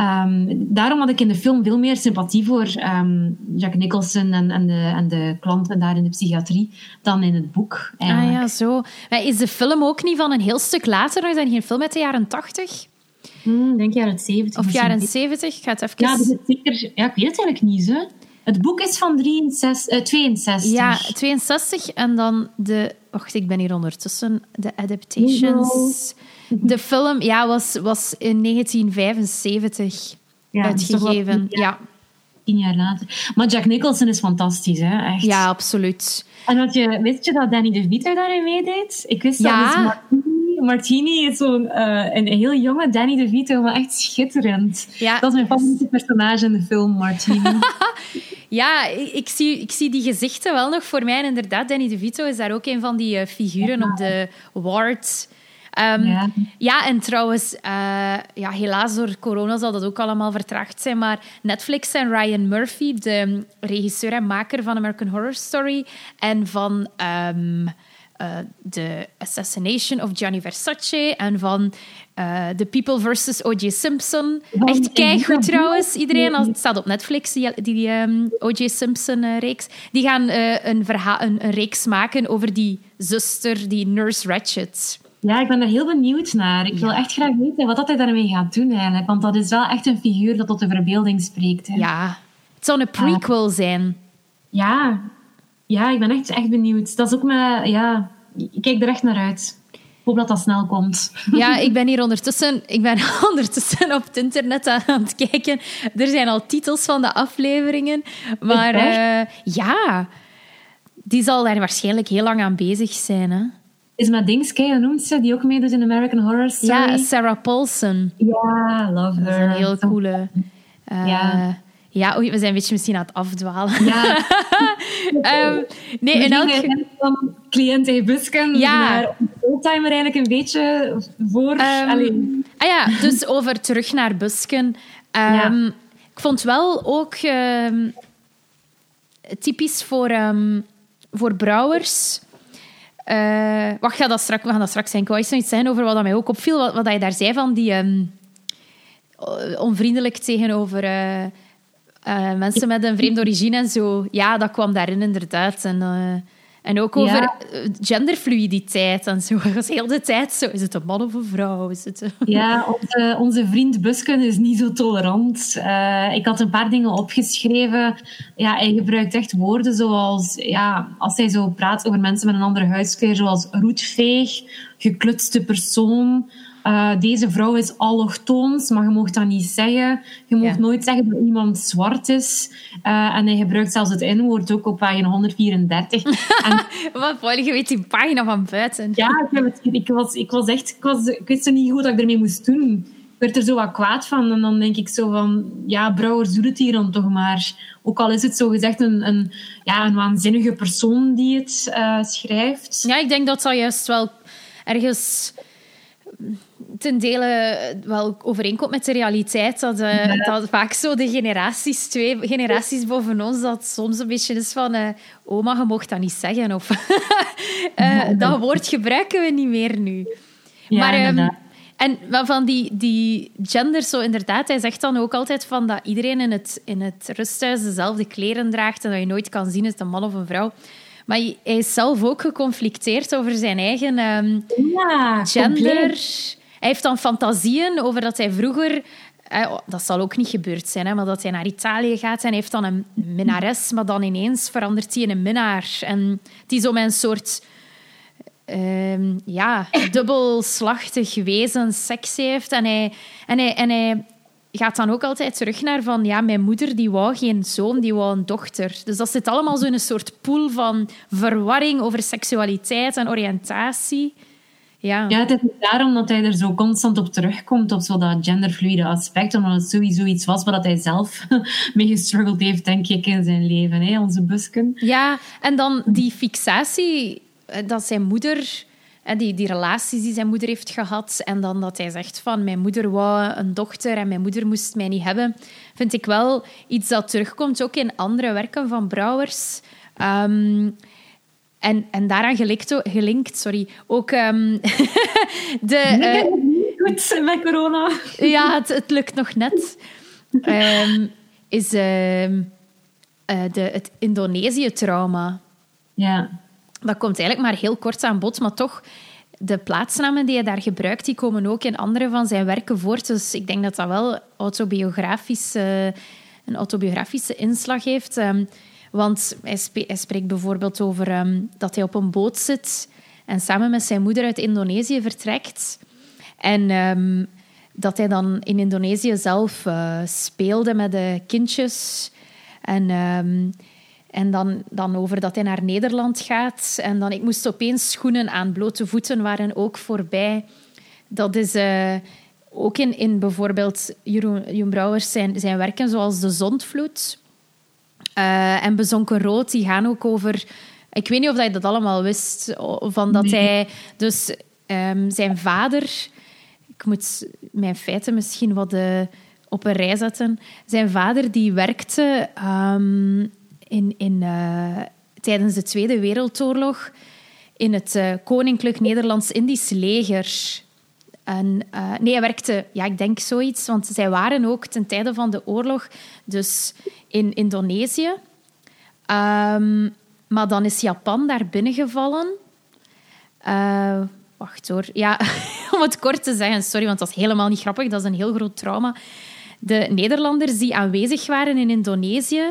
Speaker 2: Ehm, daarom had ik in de film veel meer sympathie voor um, Jack Nicholson en, en, de, en de klanten daar in de psychiatrie dan in het boek.
Speaker 1: Eigenlijk. Ah ja, zo. Maar is de film ook niet van een heel stuk later? Is dat geen film uit de jaren tachtig?
Speaker 2: Hmm, denk jaren 70.
Speaker 1: Of jaren 70? Ik ga het even...
Speaker 2: Ja, dus het zeker... ja, ik weet het eigenlijk niet. Zo. Het boek is van 63, uh, 62.
Speaker 1: Ja, 62. En dan de... Wacht, ik ben hier ondertussen. De adaptations. De film ja, was, was in 1975 ja, uitgegeven. ja.
Speaker 2: Tien jaar later. Maar Jack Nicholson is fantastisch, hè? Echt.
Speaker 1: Ja, absoluut.
Speaker 2: En wat je, weet je dat Danny DeVito daarin meedeed? Ik wist
Speaker 1: ja.
Speaker 2: dat. Dus Martini, Martini is zo'n uh, een heel jonge Danny DeVito, maar echt schitterend. Ja. Dat is mijn favoriete personage in de film, Martini. [laughs]
Speaker 1: Ja, ik zie, ik zie die gezichten wel nog voor mij. En inderdaad, Danny DeVito is daar ook een van die uh, figuren op de ward. Um, ja. ja. en trouwens, uh, ja, helaas door corona zal dat ook allemaal vertraagd zijn. Maar Netflix en Ryan Murphy, de regisseur en maker van American Horror Story en van um, uh, The Assassination of Gianni Versace en van uh, The People vs. O.J. Simpson. Echt keigoed trouwens, iedereen. het staat op Netflix, die, die um, O.J. Simpson-reeks. die gaan een, een, een reeks maken over die zuster, die Nurse Ratched.
Speaker 2: Ja, ik ben er heel benieuwd naar. Ik wil echt graag weten wat dat hij daarmee gaat doen eigenlijk. Want dat is wel echt een figuur dat tot de verbeelding spreekt. Hè.
Speaker 1: Ja, het zou een prequel zijn.
Speaker 2: Ja. ja, ik ben echt, echt benieuwd. Dat is ook mijn... Ja, ik kijk er echt naar uit. Ik hoop dat dat snel komt.
Speaker 1: Ja, ik ben hier ondertussen, ik ben [laughs] ondertussen op het internet aan het kijken. Er zijn al titels van de afleveringen. Maar uh, ja, die zal daar waarschijnlijk heel lang aan bezig zijn. Hè?
Speaker 2: Is met Dingske, noemt ze, die ook meedoet in American Horror Story.
Speaker 1: Ja, Sarah Paulson.
Speaker 2: Ja, love her. Dat is
Speaker 1: een heel coole... Uh, ja. Ja, oei, we zijn een beetje misschien aan het afdwalen.
Speaker 2: Ja.
Speaker 1: um, [laughs] nee, in elk
Speaker 2: van cliënt Busken ja. naar oldtimer eigenlijk een beetje voor... Um,
Speaker 1: ah ja, dus over terug naar Busken. Um, ja. Ik vond wel ook typisch voor, voor brouwers uh, wacht, ga dat straks, we gaan dat straks zijn. Ik wou iets zeggen over wat mij ook opviel. Wat, wat je daar zei van die um, onvriendelijk tegenover uh, uh, mensen met een vreemde origine en zo. Ja, dat kwam daarin inderdaad. En, en ook over ja. genderfluiditeit en zo. [laughs] Dat is heel de tijd zo. Is het een man of een vrouw? Is het
Speaker 2: Ja, onze, onze vriend Busken is niet zo tolerant. Uh, ik had een paar dingen opgeschreven. Ja, hij gebruikt echt woorden zoals... Ja, als hij zo praat over mensen met een andere huidskleur, zoals roetveeg, geklutste persoon... Uh, deze vrouw is allochtoons, maar je mag dat niet zeggen. Je mag nooit zeggen dat iemand zwart is. Uh, en hij gebruikt zelfs het N-woord ook op pagina 134. [laughs] en,
Speaker 1: Wat mooi, je weet die pagina van buiten.
Speaker 2: Ja, ik, ik, was, ik was echt... Ik, was, ik wist niet goed wat ik ermee moest doen. Ik werd er zo wat kwaad van. En dan denk ik zo van... Ja, Brouwers, doe het hier dan toch maar. Ook al is het zo gezegd een, een, ja, een waanzinnige persoon die het uh, schrijft.
Speaker 1: Ja, ik denk dat dat juist wel ergens ten dele wel overeenkomt met de realiteit. Dat, uh, ja. dat vaak zo de generaties, twee generaties boven ons, dat soms een beetje is van... Uh, oma, je mocht dat niet zeggen. Of [laughs] uh, dat woord gebruiken we niet meer nu.
Speaker 2: Ja, maar, um,
Speaker 1: en van die, die gender, zo inderdaad, hij zegt dan ook altijd van dat iedereen in het, in het rusthuis dezelfde kleren draagt en dat je nooit kan zien, is het een man of een vrouw. Maar hij is zelf ook geconflicteerd over zijn eigen um,
Speaker 2: ja,
Speaker 1: gender. Compleet. Hij heeft dan fantasieën over dat hij vroeger... Eh, dat zal ook niet gebeurd zijn, hè, maar dat hij naar Italië gaat en heeft dan een minnares, maar dan ineens verandert hij in een minnaar. En die is met een soort... Uh, ja, [clears throat] dubbelslachtig wezen seks heeft. En hij, en, hij, en hij gaat dan ook altijd terug naar van... Ja, mijn moeder die wou geen zoon, die wou een dochter. Dus dat zit allemaal zo in een soort pool van verwarring over seksualiteit en oriëntatie. Ja.
Speaker 2: ja, het is daarom dat hij er zo constant op terugkomt, op zo dat genderfluide aspect, omdat het sowieso iets was wat hij zelf [laughs] mee gestruggeld heeft, denk ik, in zijn leven, hè, onze busken.
Speaker 1: Ja, en dan die fixatie eh, dat zijn moeder... Die, die relaties die zijn moeder heeft gehad. En dan dat hij zegt van mijn moeder wou een dochter en mijn moeder moest mij niet hebben. Vind ik wel iets dat terugkomt ook in andere werken van Brouwers. Um, en, en daaraan gelinkt, gelinkt sorry, ook um, [laughs] de... Uh,
Speaker 2: goed met corona.
Speaker 1: Ja, het, het lukt nog net. Ehm, is ehm, eh, de, het Indonesië-trauma.
Speaker 2: Ja.
Speaker 1: Dat komt eigenlijk maar heel kort aan bod, maar toch, de plaatsnamen die hij daar gebruikt, die komen ook in andere van zijn werken voort. Dus ik denk dat dat wel autobiografisch, eh, een autobiografische inslag heeft. Ehm, want hij, spreekt bijvoorbeeld over dat hij op een boot zit en samen met zijn moeder uit Indonesië vertrekt. En um, dat hij dan in Indonesië zelf uh, speelde met de kindjes. En, um, en dan, dan over dat hij naar Nederland gaat. En dan, ik moest opeens schoenen aan, blote voeten waren ook voorbij. Dat is uh, ook in, in bijvoorbeeld Jeroen, Jeroen Brouwers zijn, zijn werken, zoals De Zondvloed uh, en Bezonken Rood, die gaan ook over... Ik weet niet of je dat allemaal wist, van dat nee. hij... Dus um, zijn vader ik moet mijn feiten misschien wat uh, op een rij zetten. Zijn vader die werkte um, in, in, uh, tijdens de Tweede Wereldoorlog in het Koninklijk Nederlands-Indisch leger. En, nee, hij werkte, ja, ik denk zoiets, want zij waren ook ten tijde van de oorlog dus in Indonesië. Um, maar dan is Japan daar binnengevallen. Wacht hoor. Ja, [laughs] om het kort te zeggen, sorry, want dat is helemaal niet grappig. Dat is een heel groot trauma. De Nederlanders die aanwezig waren in Indonesië,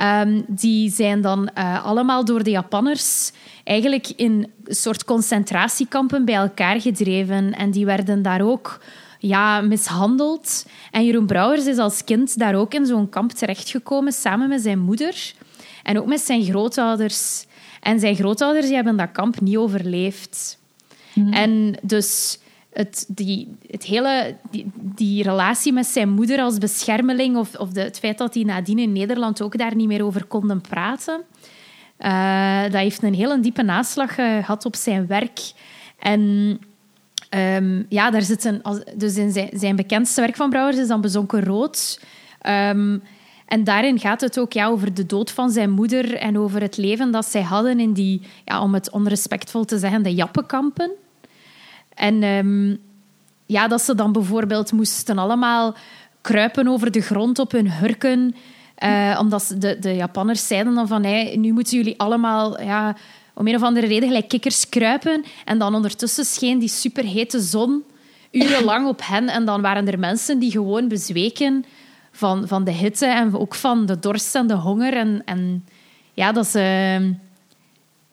Speaker 1: um, die zijn dan uh, allemaal door de Japanners eigenlijk in een soort concentratiekampen bij elkaar gedreven. En die werden daar ook ja, mishandeld. En Jeroen Brouwers is als kind daar ook in zo'n kamp terechtgekomen, samen met zijn moeder. En ook met zijn grootouders. En zijn grootouders die hebben dat kamp niet overleefd. Mhm. En dus het, die, het hele, die, relatie met zijn moeder als beschermeling, of, of de, het feit dat hij nadien in Nederland ook daar niet meer over konden praten, uh, dat heeft een hele diepe naslag gehad op zijn werk. En um, ja, daar zitten, dus in zijn, zijn, bekendste werk van Brouwers is dan Bezonken Rood. Um, en daarin gaat het ook ja, over de dood van zijn moeder en over het leven dat zij hadden in die, ja, om het onrespectvol te zeggen, de jappenkampen. En um, ja, dat ze dan bijvoorbeeld moesten allemaal kruipen over de grond op hun hurken. Uh, omdat de, de Japanners zeiden dan van, hey, nu moeten jullie allemaal ja, om een of andere reden gelijk kikkers kruipen. En dan ondertussen scheen die superhete zon urenlang op hen. En dan waren er mensen die gewoon bezweken van, van de hitte en ook van de dorst en de honger. En, en ja, dat, is,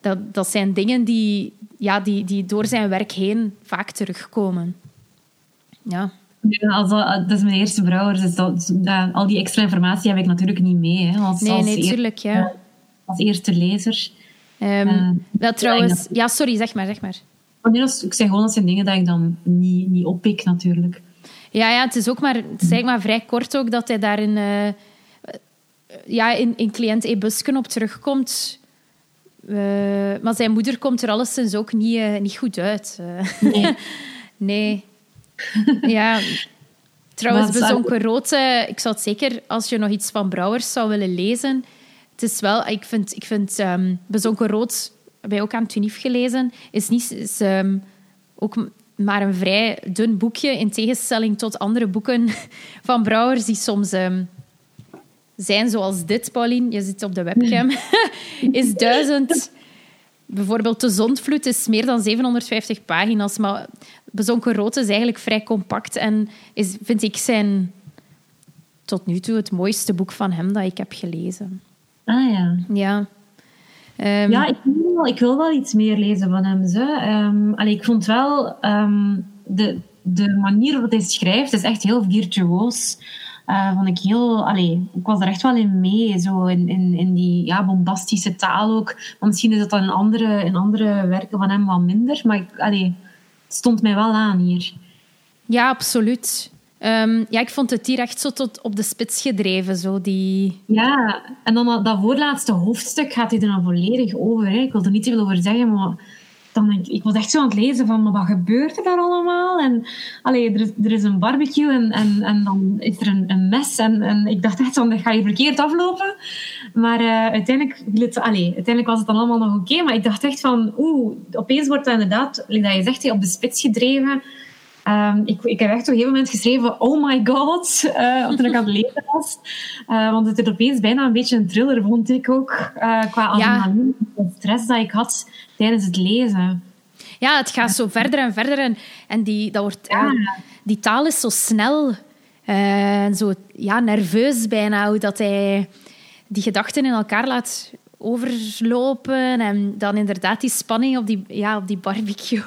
Speaker 1: dat, dat zijn dingen die, ja, die, die door zijn werk heen vaak terugkomen. Ja.
Speaker 2: Ja, als dat, is mijn eerste brouwer, dus dat, al die extra informatie heb ik natuurlijk niet mee. Hè, als,
Speaker 1: nee,
Speaker 2: als
Speaker 1: nee, tuurlijk, ja.
Speaker 2: Als eerste lezer.
Speaker 1: Um, uh, dat trouwens... Ja, sorry, zeg maar, zeg maar.
Speaker 2: Dat ik zeg gewoon, dat zijn dingen dat ik dan niet, niet oppik, natuurlijk.
Speaker 1: Ja, ja, het is ook maar, het is maar vrij kort ook dat hij daar in, uh, ja, in, in cliënt E-Busken op terugkomt. Uh, maar zijn moeder komt er alleszins ook niet, uh, niet goed uit. nee. [laughs] nee. [laughs] ja. Trouwens, Bezonken Rood, ik zou het zeker, als je nog iets van Brouwers zou willen lezen... Het is wel, ik vind, ik vind um, Bezonken Rood, heb je ook aan Tunief gelezen, is, niet, is um, ook maar een vrij dun boekje, in tegenstelling tot andere boeken [laughs] van Brouwers, die soms um, zijn zoals dit, Pauline. Je zit op de webcam. [laughs] is duizend... Bijvoorbeeld De Zondvloed is meer dan 750 pagina's, maar Bezonken Rood is eigenlijk vrij compact en is, vind ik zijn tot nu toe het mooiste boek van hem dat ik heb gelezen.
Speaker 2: Ah ja.
Speaker 1: Ja.
Speaker 2: Um, ja, ik wil, wel, ik wil wel iets meer lezen van hem. Zo. Um, allee, ik vond wel um, de, de manier waarop hij schrijft, is echt heel virtuoos. Uh, vond ik heel, allee, ik was er echt wel in mee, zo in, in, in die ja, bombastische taal ook. Maar misschien is dat dan in andere, in andere werken van hem wat minder, maar ik, allee, het stond mij wel aan hier.
Speaker 1: Ja, absoluut. Um, ja, ik vond het hier echt zo tot op de spits gedreven. Zo die...
Speaker 2: Ja, en dan dat, dat voorlaatste hoofdstuk gaat hij er dan volledig over. Hè. Ik wil er niet te veel over zeggen, maar dan denk ik, ik was echt zo aan het lezen van, wat gebeurt er daar allemaal? En allee, er, is, er is een barbecue en, en, en dan is er een, een mes. En, en ik dacht echt van, dat ga je verkeerd aflopen. Maar uh, uiteindelijk, het, allee, uiteindelijk was het dan allemaal nog oké. Okay, maar ik dacht echt van, oeh, opeens wordt dat inderdaad, dat je zegt, op de spits gedreven. Um, ik, ik heb echt op een gegeven moment geschreven, oh my god, uh, toen ik aan het lezen was. Uh, want het is opeens bijna een beetje een thriller, vond ik ook. Uh, qua adrenaline ja. stress dat ik had tijdens het lezen.
Speaker 1: Ja, het gaat zo verder en verder. En, en die, dat wordt, ja. die taal is zo snel en zo ja, nerveus bijna, hoe dat hij die gedachten in elkaar laat overlopen. En dan inderdaad die spanning op die, ja, op die barbecue.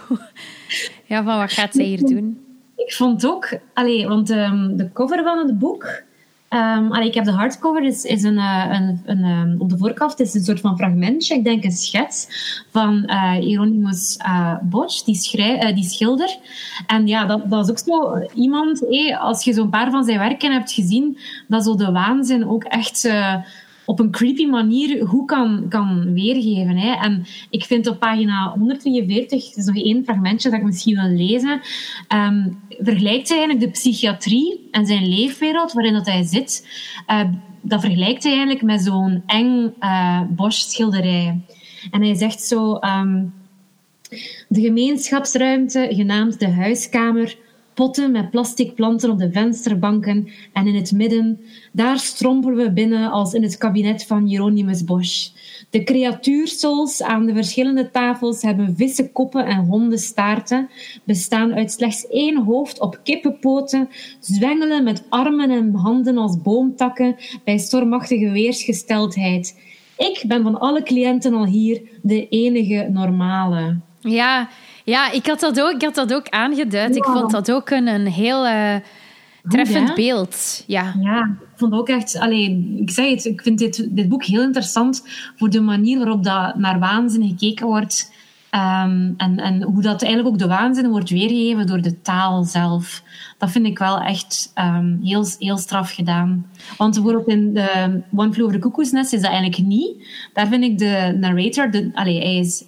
Speaker 1: [laughs] ja, van wat gaat zij hier doen?
Speaker 2: Ik vond ook... Allee, want um, de cover van het boek... Um, allee, ik heb de hardcover, is, is een, uh, een, een, um, op de voorkant is een soort van fragmentje, ik denk een schets van uh, Hieronymus uh, Bosch, die, die schilder. En ja, dat, dat is ook zo iemand, als je zo'n paar van zijn werken hebt gezien, dat zo de waanzin ook echt op een creepy manier goed kan, kan weergeven. Hè. En ik vind op pagina 143, dat is nog één fragmentje dat ik misschien wil lezen, um, vergelijkt hij eigenlijk de psychiatrie en zijn leefwereld waarin dat hij zit. Uh, dat vergelijkt hij eigenlijk met zo'n eng uh, Bosch-schilderij. En hij zegt zo... Um, de gemeenschapsruimte, genaamd de huiskamer, potten met plastic planten op de vensterbanken en in het midden, daar strompelen we binnen als in het kabinet van Hieronymus Bosch. De creatuursels aan de verschillende tafels hebben vissenkoppen en hondenstaarten, bestaan uit slechts één hoofd op kippenpoten, zwengelen met armen en handen als boomtakken bij stormachtige weersgesteldheid. Ik ben van alle cliënten al hier de enige normale.
Speaker 1: Ja, ja, ik had dat ook, ik had dat ook aangeduid. Ik vond dat ook een, een heel uh, treffend beeld. Ja.
Speaker 2: ja, ik vond ook echt... Allee, ik zeg het, ik vind dit, dit boek heel interessant voor de manier waarop dat naar waanzin gekeken wordt. Um, en, en hoe dat eigenlijk ook de waanzin wordt weergegeven door de taal zelf. Dat vind ik wel echt um, heel, heel straf gedaan. Want bijvoorbeeld in de One Flew Over the Cuckoo's Nest is dat eigenlijk niet. Daar vind ik de narrator... De, allee, hij is,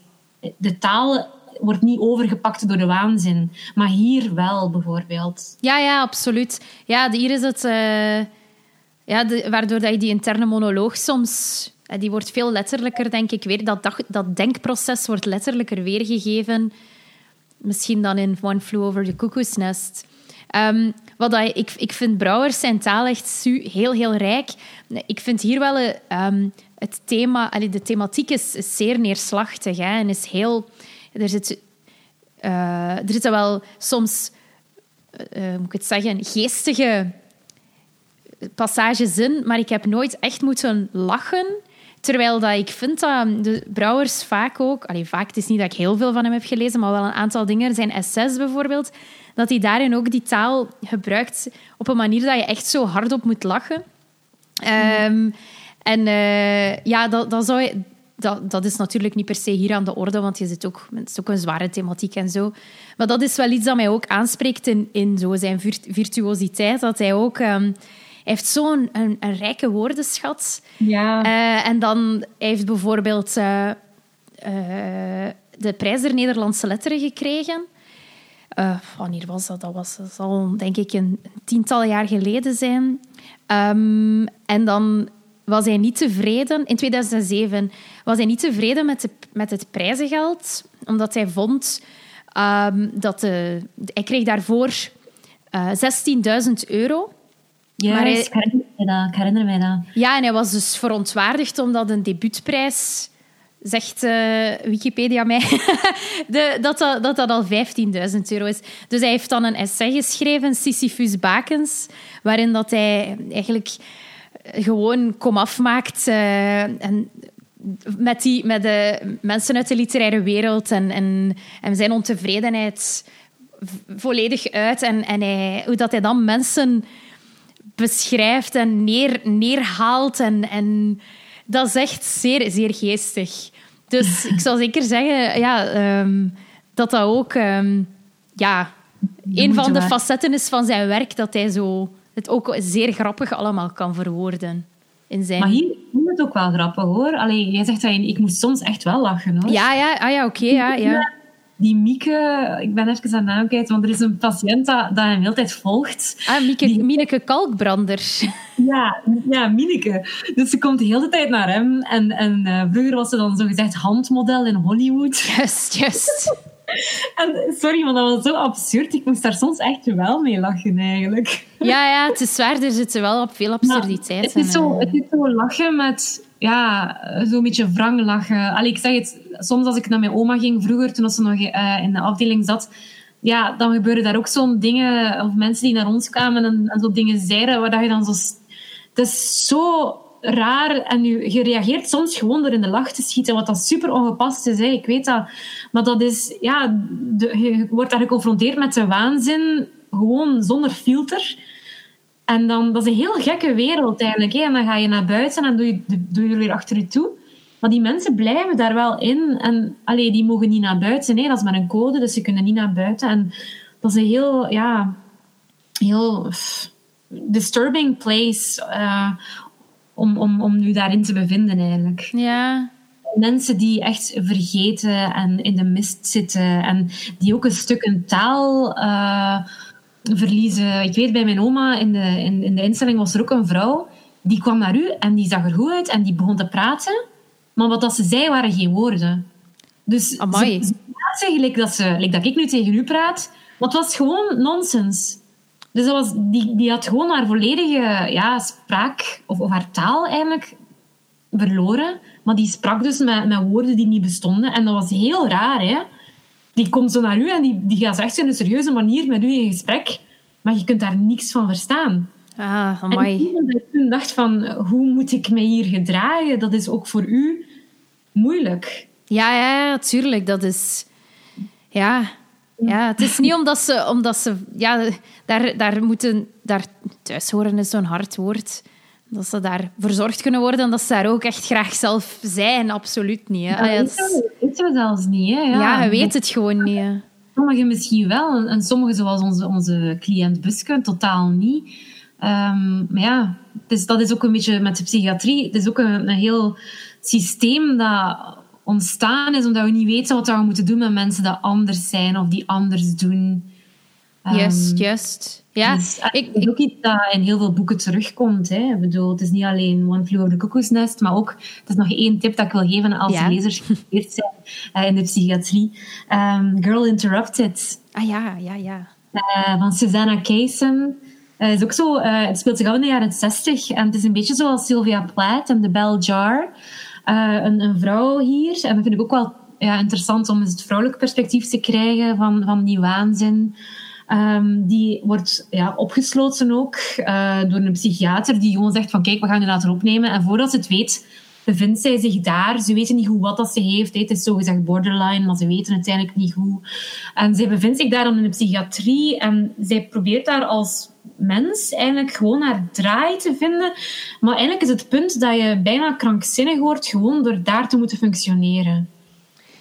Speaker 2: de taal wordt niet overgepakt door de waanzin. Maar hier wel, bijvoorbeeld.
Speaker 1: Ja, ja, absoluut. Ja, hier is het... Uh, ja, waardoor dat je die interne monoloog soms... Uh, die wordt veel letterlijker, denk ik, weer. Dat, dat, denkproces wordt letterlijker weergegeven. Misschien dan in One Flew Over the Cuckoo's Nest. Um, wat dat, ik, ik vind Brouwers zijn taal echt heel, heel rijk. Ik vind hier wel um, het thema... De thematiek is, is zeer neerslachtig hè, en is heel er zit, uh, er zitten wel soms, uh, moet ik het zeggen, geestige passages in, maar ik heb nooit echt moeten lachen. Terwijl dat ik vind dat de Brouwers vaak ook... Allee, vaak, het is niet dat ik heel veel van hem heb gelezen, maar wel een aantal dingen. Zijn essays bijvoorbeeld, dat hij daarin ook die taal gebruikt op een manier dat je echt zo hardop moet lachen. Um, en uh, ja, dat, dat zou je dat, dat is natuurlijk niet per se hier aan de orde, want je zit ook, het is ook een zware thematiek en zo. Maar dat is wel iets dat mij ook aanspreekt in, in zo zijn virtuositeit. Dat hij ook... Um, hij heeft zo'n een, een, rijke woordenschat.
Speaker 2: Ja.
Speaker 1: Uh, en dan hij heeft bijvoorbeeld uh, uh, de prijs der Nederlandse letteren gekregen. wanneer was dat? Dat was dat zal denk ik een, tiental jaar geleden zijn. Um, en dan was hij niet tevreden. In 2007 was hij niet tevreden met, de, met het prijzengeld, omdat hij vond um, dat de, hij kreeg daarvoor uh, eh, 16.000 euro.
Speaker 2: Ja, maar hij, ik, herinner mij dat, ik herinner mij dat.
Speaker 1: Ja, en hij was dus verontwaardigd omdat een debuutprijs zegt uh, Wikipedia mij, [laughs] de, dat, dat, dat, dat al 15.000 euro is. Dus hij heeft dan een essay geschreven, Sisyphus Bakens, waarin dat hij eigenlijk gewoon komaf maakt. Uh, en met, die, met de mensen uit de literaire wereld en, en, en zijn ontevredenheid volledig uit. En, en hij, hoe dat hij dan mensen beschrijft en neer, neerhaalt. En, en dat is echt zeer, zeer geestig. Dus [laughs] ik zou zeker zeggen ja, um, dat dat ook um, ja, een van de facetten is van zijn werk. Dat hij zo het ook zeer grappig allemaal kan verwoorden. In zijn...
Speaker 2: Maar hier is het ook wel grappig hoor. Allee, jij zegt dat je, ik moest soms echt wel lachen hoor.
Speaker 1: Ja, ja, ah, ja oké. ja, ja.
Speaker 2: Die Mieke, ik ben even aan naam kwijt, want er is een patiënt dat, dat hem altijd volgt.
Speaker 1: Ah, Mieke, die... Mineke Kalkbrander.
Speaker 2: Ja, ja, Mineke. Dus ze komt de hele tijd naar hem. En, en uh, vroeger was ze dan zogezegd handmodel in Hollywood.
Speaker 1: Juist, juist.
Speaker 2: En, sorry, maar dat was zo absurd. Ik moest daar soms echt wel mee lachen, eigenlijk.
Speaker 1: Ja, ja, het is waar. Er zitten wel op veel absurditeit.
Speaker 2: Het is, zo, het is zo lachen met... Ja, zo'n beetje wrang lachen. Allee, ik zeg het, soms als ik naar mijn oma ging vroeger, toen ze nog uh, in de afdeling zat, ja, dan gebeuren daar ook zo'n dingen, of mensen die naar ons kwamen en, en zo dingen zeiden, waar je dan zo... Het is zo raar en je, je reageert soms gewoon door in de lach te schieten, wat dat super ongepast is. Hè. Ik weet dat. Maar dat is, ja, de, je wordt daar geconfronteerd met de waanzin, gewoon zonder filter. En dan, dat is een heel gekke wereld eigenlijk. Hè. En dan ga je naar buiten en doe je, doe je er weer achter je toe. Maar die mensen blijven daar wel in. En allee, die mogen niet naar buiten. Hè. Dat is maar een code, dus ze kunnen niet naar buiten. En dat is een heel, ja, heel disturbing place. Uh, om, om, om nu daarin te bevinden eigenlijk.
Speaker 1: Ja.
Speaker 2: Mensen die echt vergeten en in de mist zitten en die ook een stuk een taal uh, verliezen. Ik weet bij mijn oma in de, in, in de instelling was er ook een vrouw die kwam naar u en die zag er goed uit en die begon te praten. Maar wat dat ze zei waren geen woorden. Dus
Speaker 1: Amai.
Speaker 2: ze, ze dat, ze, dat ik nu tegen u praat, maar het was gewoon nonsens. Dus dat was, die, die had gewoon haar volledige ja, spraak, of, of haar taal eigenlijk, verloren. Maar die sprak dus met, met woorden die niet bestonden. En dat was heel raar, hè. Die komt zo naar u en die, die gaat echt in een serieuze manier met u in gesprek. Maar je kunt daar niks van verstaan.
Speaker 1: Ah, amai.
Speaker 2: En toen dacht van, hoe moet ik mij hier gedragen? Dat is ook voor u moeilijk.
Speaker 1: Ja, ja, tuurlijk. Dat is... Ja, ja, het is niet omdat ze, omdat ze ja, daar, daar moeten, daar thuis horen is zo'n hard woord. Dat ze daar verzorgd kunnen worden en dat ze daar ook echt graag zelf zijn. Absoluut niet. Hè.
Speaker 2: Dat weten we zelfs niet. Hè?
Speaker 1: Ja, ja je weet het gewoon niet. Hè.
Speaker 2: Sommigen misschien wel en sommigen, zoals onze, onze cliënt Buske, totaal niet. Um, maar ja, dus dat is ook een beetje met de psychiatrie. Het is ook een, een heel systeem dat ontstaan is omdat we niet weten wat we moeten doen met mensen die anders zijn of die anders doen.
Speaker 1: Juist, um, juist. Ja,
Speaker 2: dus, ik, het is ook iets dat in heel veel boeken terugkomt. Hè. Ik bedoel, het is niet alleen One Flew Over the Cuckoo's Nest, maar ook, het is nog één tip dat ik wil geven als ja. lezers geïnteresseerd zijn uh, in de psychiatrie. Um, Girl Interrupted.
Speaker 1: Ah ja, ja, ja.
Speaker 2: Uh, van Susanna Kaysen. Uh, is ook zo, het speelt zich af in de jaren 60 en het is een beetje zoals Sylvia Plath en The Bell Jar. Een, een, vrouw hier. En dat vind ik ook wel ja, interessant om eens het vrouwelijk perspectief te krijgen van, van die waanzin. Um, die wordt ja, opgesloten ook uh, door een psychiater die gewoon zegt van kijk, we gaan je laten opnemen. En voordat ze het weet, bevindt zij zich daar. Ze weten niet goed wat dat ze heeft. Het is zogezegd borderline, maar ze weten het eigenlijk niet goed. En zij bevindt zich daar dan in de psychiatrie en zij probeert daar als mens eigenlijk gewoon haar draai te vinden. Maar eigenlijk is het punt dat je bijna krankzinnig wordt gewoon door daar te moeten functioneren.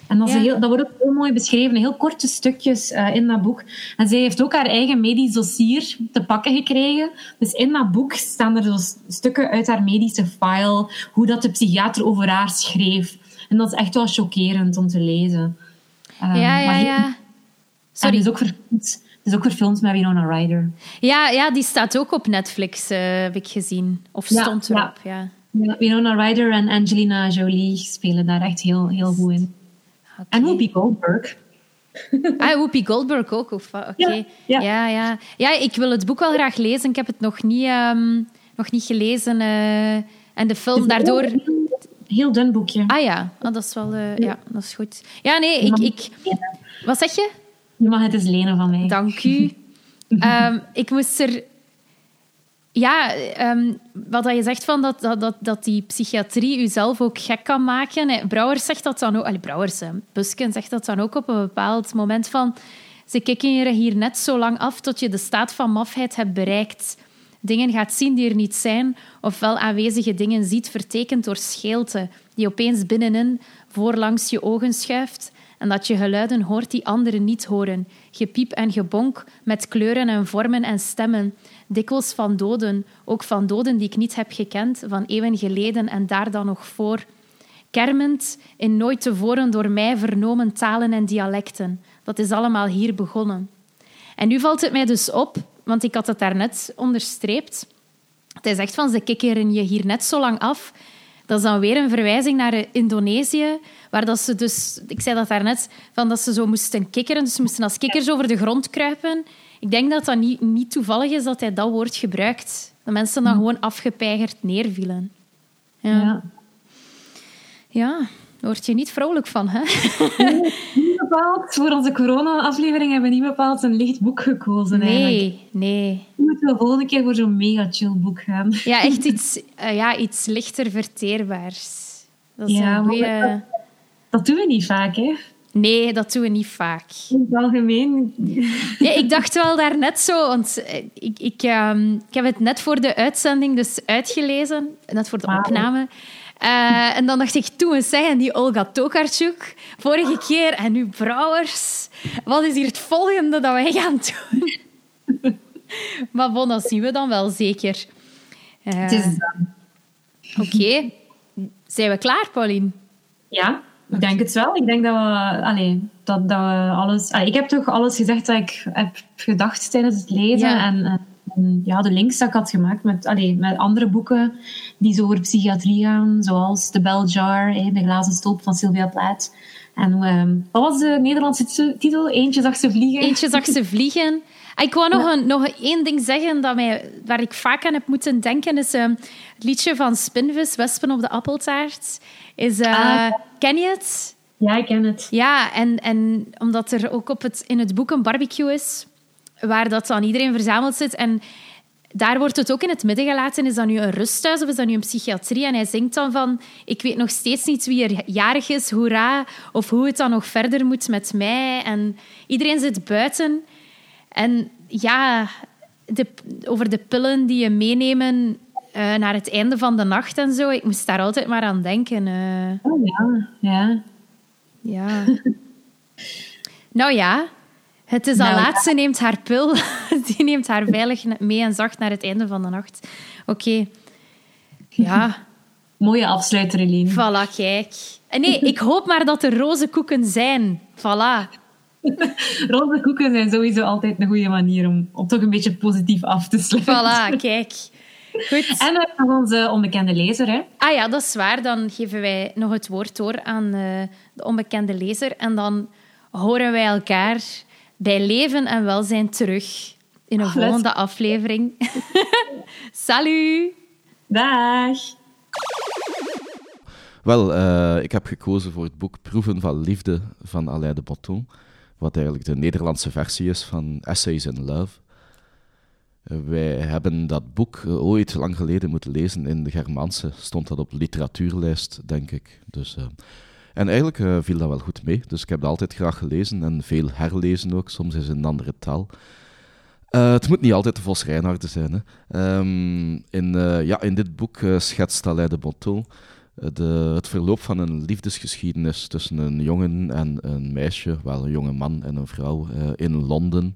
Speaker 2: En dat, heel, dat wordt ook heel mooi beschreven, heel korte stukjes uh, in dat boek. En zij heeft ook haar eigen medisch dossier te pakken gekregen. Dus in dat boek staan er dus stukken uit haar medische file, hoe dat de psychiater over haar schreef. En dat is echt wel chockerend om te lezen.
Speaker 1: Um, ja, ja, ja.
Speaker 2: Sorry. En is ook verfilmd, is ook verfilmd met Winona Ryder.
Speaker 1: Ja, ja, die staat ook op Netflix, uh, heb ik gezien. Of stond ja, erop, ja.
Speaker 2: ja. Winona Ryder en Angelina Jolie spelen daar echt heel, heel goed in. Okay. En Whoopi Goldberg. [laughs]
Speaker 1: Ah, Whoopi Goldberg ook. Oké. Ja, ja. ja, ja. Ja, ik wil het boek wel graag lezen. Ik heb het nog niet, um, nog niet gelezen. Uh, en de film daardoor...
Speaker 2: Heel, heel dun boekje.
Speaker 1: Ah ja, oh, dat is wel... Uh, ja, dat is goed. Ja, nee, ik... ik wat zeg je?
Speaker 2: Je mag het eens lenen van mij.
Speaker 1: Dank u. um, [laughs] ik moest er ja, um, wat je zegt van dat, dat, dat, dat die psychiatrie u zelf ook gek kan maken. Brouwers zegt dat dan ook. Allee, Brouwers, Busken zegt dat dan ook op een bepaald moment van. Ze kicken je hier net zo lang af tot je de staat van mafheid hebt bereikt. Dingen gaat zien die er niet zijn, ofwel aanwezige dingen ziet, vertekend door scheelte, die opeens binnenin voorlangs je ogen schuift en dat je geluiden hoort die anderen niet horen. Gepiep en gebonk met kleuren en vormen en stemmen dikwijls van doden, ook van doden die ik niet heb gekend, van eeuwen geleden en daar dan nog voor. Kermend in nooit tevoren door mij vernomen talen en dialecten. Dat is allemaal hier begonnen. En nu valt het mij dus op, want ik had het daarnet onderstreept. Is echt van, ze kikkeren je hier net zo lang af Dat is dan weer een verwijzing naar Indonesië, waar dat ze dus, ik zei dat daarnet, van dat ze zo moesten kikkeren, dus ze moesten als kikkers over de grond kruipen. Ik denk dat dat niet, niet toevallig is dat hij dat woord gebruikt. Dat mensen dan gewoon afgepeigerd neervielen. Ja. ja. ja. Daar word je niet vrolijk van, hè? [laughs]
Speaker 2: Nee, niet bepaald. Voor onze corona-aflevering hebben we niet bepaald een licht boek gekozen.
Speaker 1: Nee,
Speaker 2: eigenlijk.
Speaker 1: nee.
Speaker 2: We moeten de volgende keer voor zo'n mega chill boek gaan.
Speaker 1: Ja, echt [laughs] iets, uh, ja, iets lichter verteerbaars.
Speaker 2: Dat is ja, een goeie... dat, doen we niet vaak, hè?
Speaker 1: Nee, dat doen we niet vaak.
Speaker 2: In het algemeen.
Speaker 1: Nee, ik dacht wel daarnet zo, want ik, ik, um, ik heb het net voor de uitzending dus uitgelezen, net voor de opname. Uh, en dan dacht ik, toen eens zeggen die Olga Tokarczuk vorige keer en nu Brouwers. Wat is hier het volgende dat wij gaan doen? [laughs] maar bon, dat zien we dan wel zeker.
Speaker 2: Uh, het is
Speaker 1: Oké. Okay. Zijn we klaar, Pauline?
Speaker 2: Ja, ik denk het wel. Ik denk dat we... Allez, dat, dat we alles... Ik heb toch alles gezegd dat ik heb gedacht tijdens het lezen.
Speaker 1: Ja.
Speaker 2: En, en, ja, de links dat ik had gemaakt met, allez, met andere boeken die zo over psychiatrie gaan, zoals The Bell Jar, De glazen stolp van Sylvia Plath. En uh, wat was de Nederlandse titel? Eentje zag ze vliegen.
Speaker 1: Eentje zag ze vliegen. Ik wou nog, een, nog één ding zeggen dat mij, waar ik vaak aan heb moeten denken. Is uh, het liedje van Spinvis, Wespen op de appeltaart. Is, uh,
Speaker 2: Ah.
Speaker 1: Ken je het?
Speaker 2: Ja, ik ken het.
Speaker 1: Ja, en, en omdat er ook op het, in het boek een barbecue is, waar dat dan iedereen verzameld zit. En daar wordt het ook in het midden gelaten. Is dat nu een rusthuis of is dat nu een psychiatrie? En hij zingt dan van... Ik weet nog steeds niet wie er jarig is, hoera. Of hoe het dan nog verder moet met mij. En iedereen zit buiten. En ja, de, over de pillen die je meenemen uh, naar het einde van de nacht en zo. Ik moest daar altijd maar aan denken. Uh,
Speaker 2: oh ja, ja.
Speaker 1: Ja. nou ja, het is al
Speaker 2: Nou,
Speaker 1: laat. Ze neemt haar pil. [laughs] Die neemt haar veilig mee en zacht naar het einde van de nacht. Oké. Ja, [laughs]
Speaker 2: Mooie afsluiter, Eline.
Speaker 1: voilà, kijk. En nee, ik hoop maar dat er roze koeken zijn. Voilà. [laughs]
Speaker 2: Roze koeken zijn sowieso altijd een goede manier om, om toch een beetje positief af te sluiten.
Speaker 1: Voilà, kijk. Goed. [laughs]
Speaker 2: En we hebben nog onze onbekende lezer, hè?
Speaker 1: Ah ja, dat is waar. Dan geven wij nog het woord door aan uh, de onbekende lezer. En dan horen wij elkaar bij leven en welzijn terug in een
Speaker 2: Oh,
Speaker 1: volgende
Speaker 2: let's-
Speaker 1: aflevering. [laughs] Salut!
Speaker 2: Dag!
Speaker 3: Wel, eh, ik heb gekozen voor het boek Proeven van Liefde van Alain de Botton, wat eigenlijk de Nederlandse versie is van Essays in Love. Eh, wij hebben dat boek eh, ooit lang geleden moeten lezen in de Germaanse. Stond dat op literatuurlijst, denk ik. Dus, eh, en eigenlijk viel dat wel goed mee. Dus ik heb dat altijd graag gelezen en veel herlezen ook. Soms is een andere taal. Het moet niet altijd de Vos Reinhardt zijn. Hè. Ehm, in, ja, in dit boek schetst Alain de Botton het verloop van een liefdesgeschiedenis tussen een jongen en een meisje, wel een jonge man en een vrouw, eh, in Londen.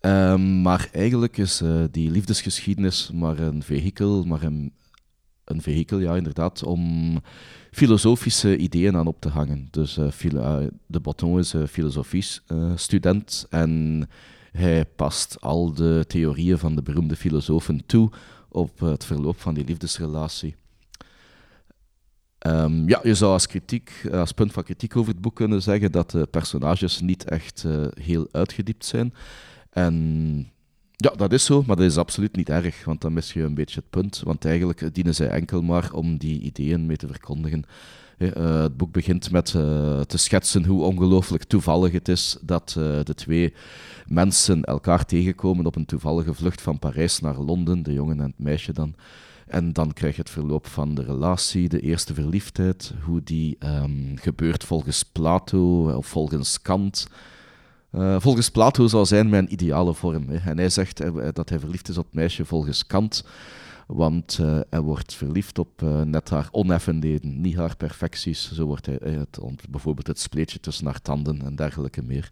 Speaker 3: Ehm, maar eigenlijk is eh, die liefdesgeschiedenis maar een vehikel, maar een, een vehikel, ja, inderdaad, om filosofische ideeën aan op te hangen. Dus eh, de Botton is een filosofie-student en hij past al de theorieën van de beroemde filosofen toe op het verloop van die liefdesrelatie. Ehm, ja, je zou als, kritiek, als punt van kritiek over het boek kunnen zeggen dat de personages niet echt eh, heel uitgediept zijn. En ja, dat is zo, maar dat is absoluut niet erg, want dan mis je een beetje het punt. Want eigenlijk dienen zij enkel maar om die ideeën mee te verkondigen. Eh, eh, het boek begint met eh, te schetsen hoe ongelooflijk toevallig het is dat eh, de twee mensen elkaar tegenkomen op een toevallige vlucht van Parijs naar Londen, de jongen en het meisje dan. En dan krijg je het verloop van de relatie, de eerste verliefdheid, hoe die ehm, gebeurt volgens Plato of volgens Kant. Eh, volgens Plato zou zijn mijn ideale vorm. Hè. En hij zegt eh, dat hij verliefd is op het meisje volgens Kant, want eh, hij wordt verliefd op eh, net haar oneffenheden, niet haar perfecties. Zo wordt hij, eh, het, bijvoorbeeld het spleetje tussen haar tanden en dergelijke meer.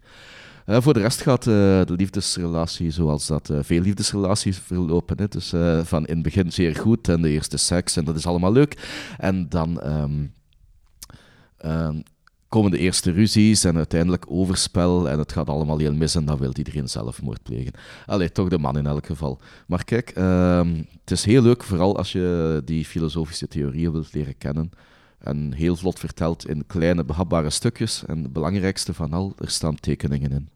Speaker 3: Eh, voor de rest gaat eh, de liefdesrelatie zoals dat eh, veel liefdesrelaties verlopen. Hè. Dus van in het begin zeer goed en de eerste seks en dat is allemaal leuk. En dan ehm, ehm, komen de eerste ruzies en uiteindelijk overspel en het gaat allemaal heel mis en dan wil iedereen zelfmoord plegen. Allee, toch de man in elk geval. Maar kijk, ehm, het is heel leuk, vooral als je die filosofische theorieën wilt leren kennen. En heel vlot verteld in kleine, behapbare stukjes. En het belangrijkste van al, er staan tekeningen in.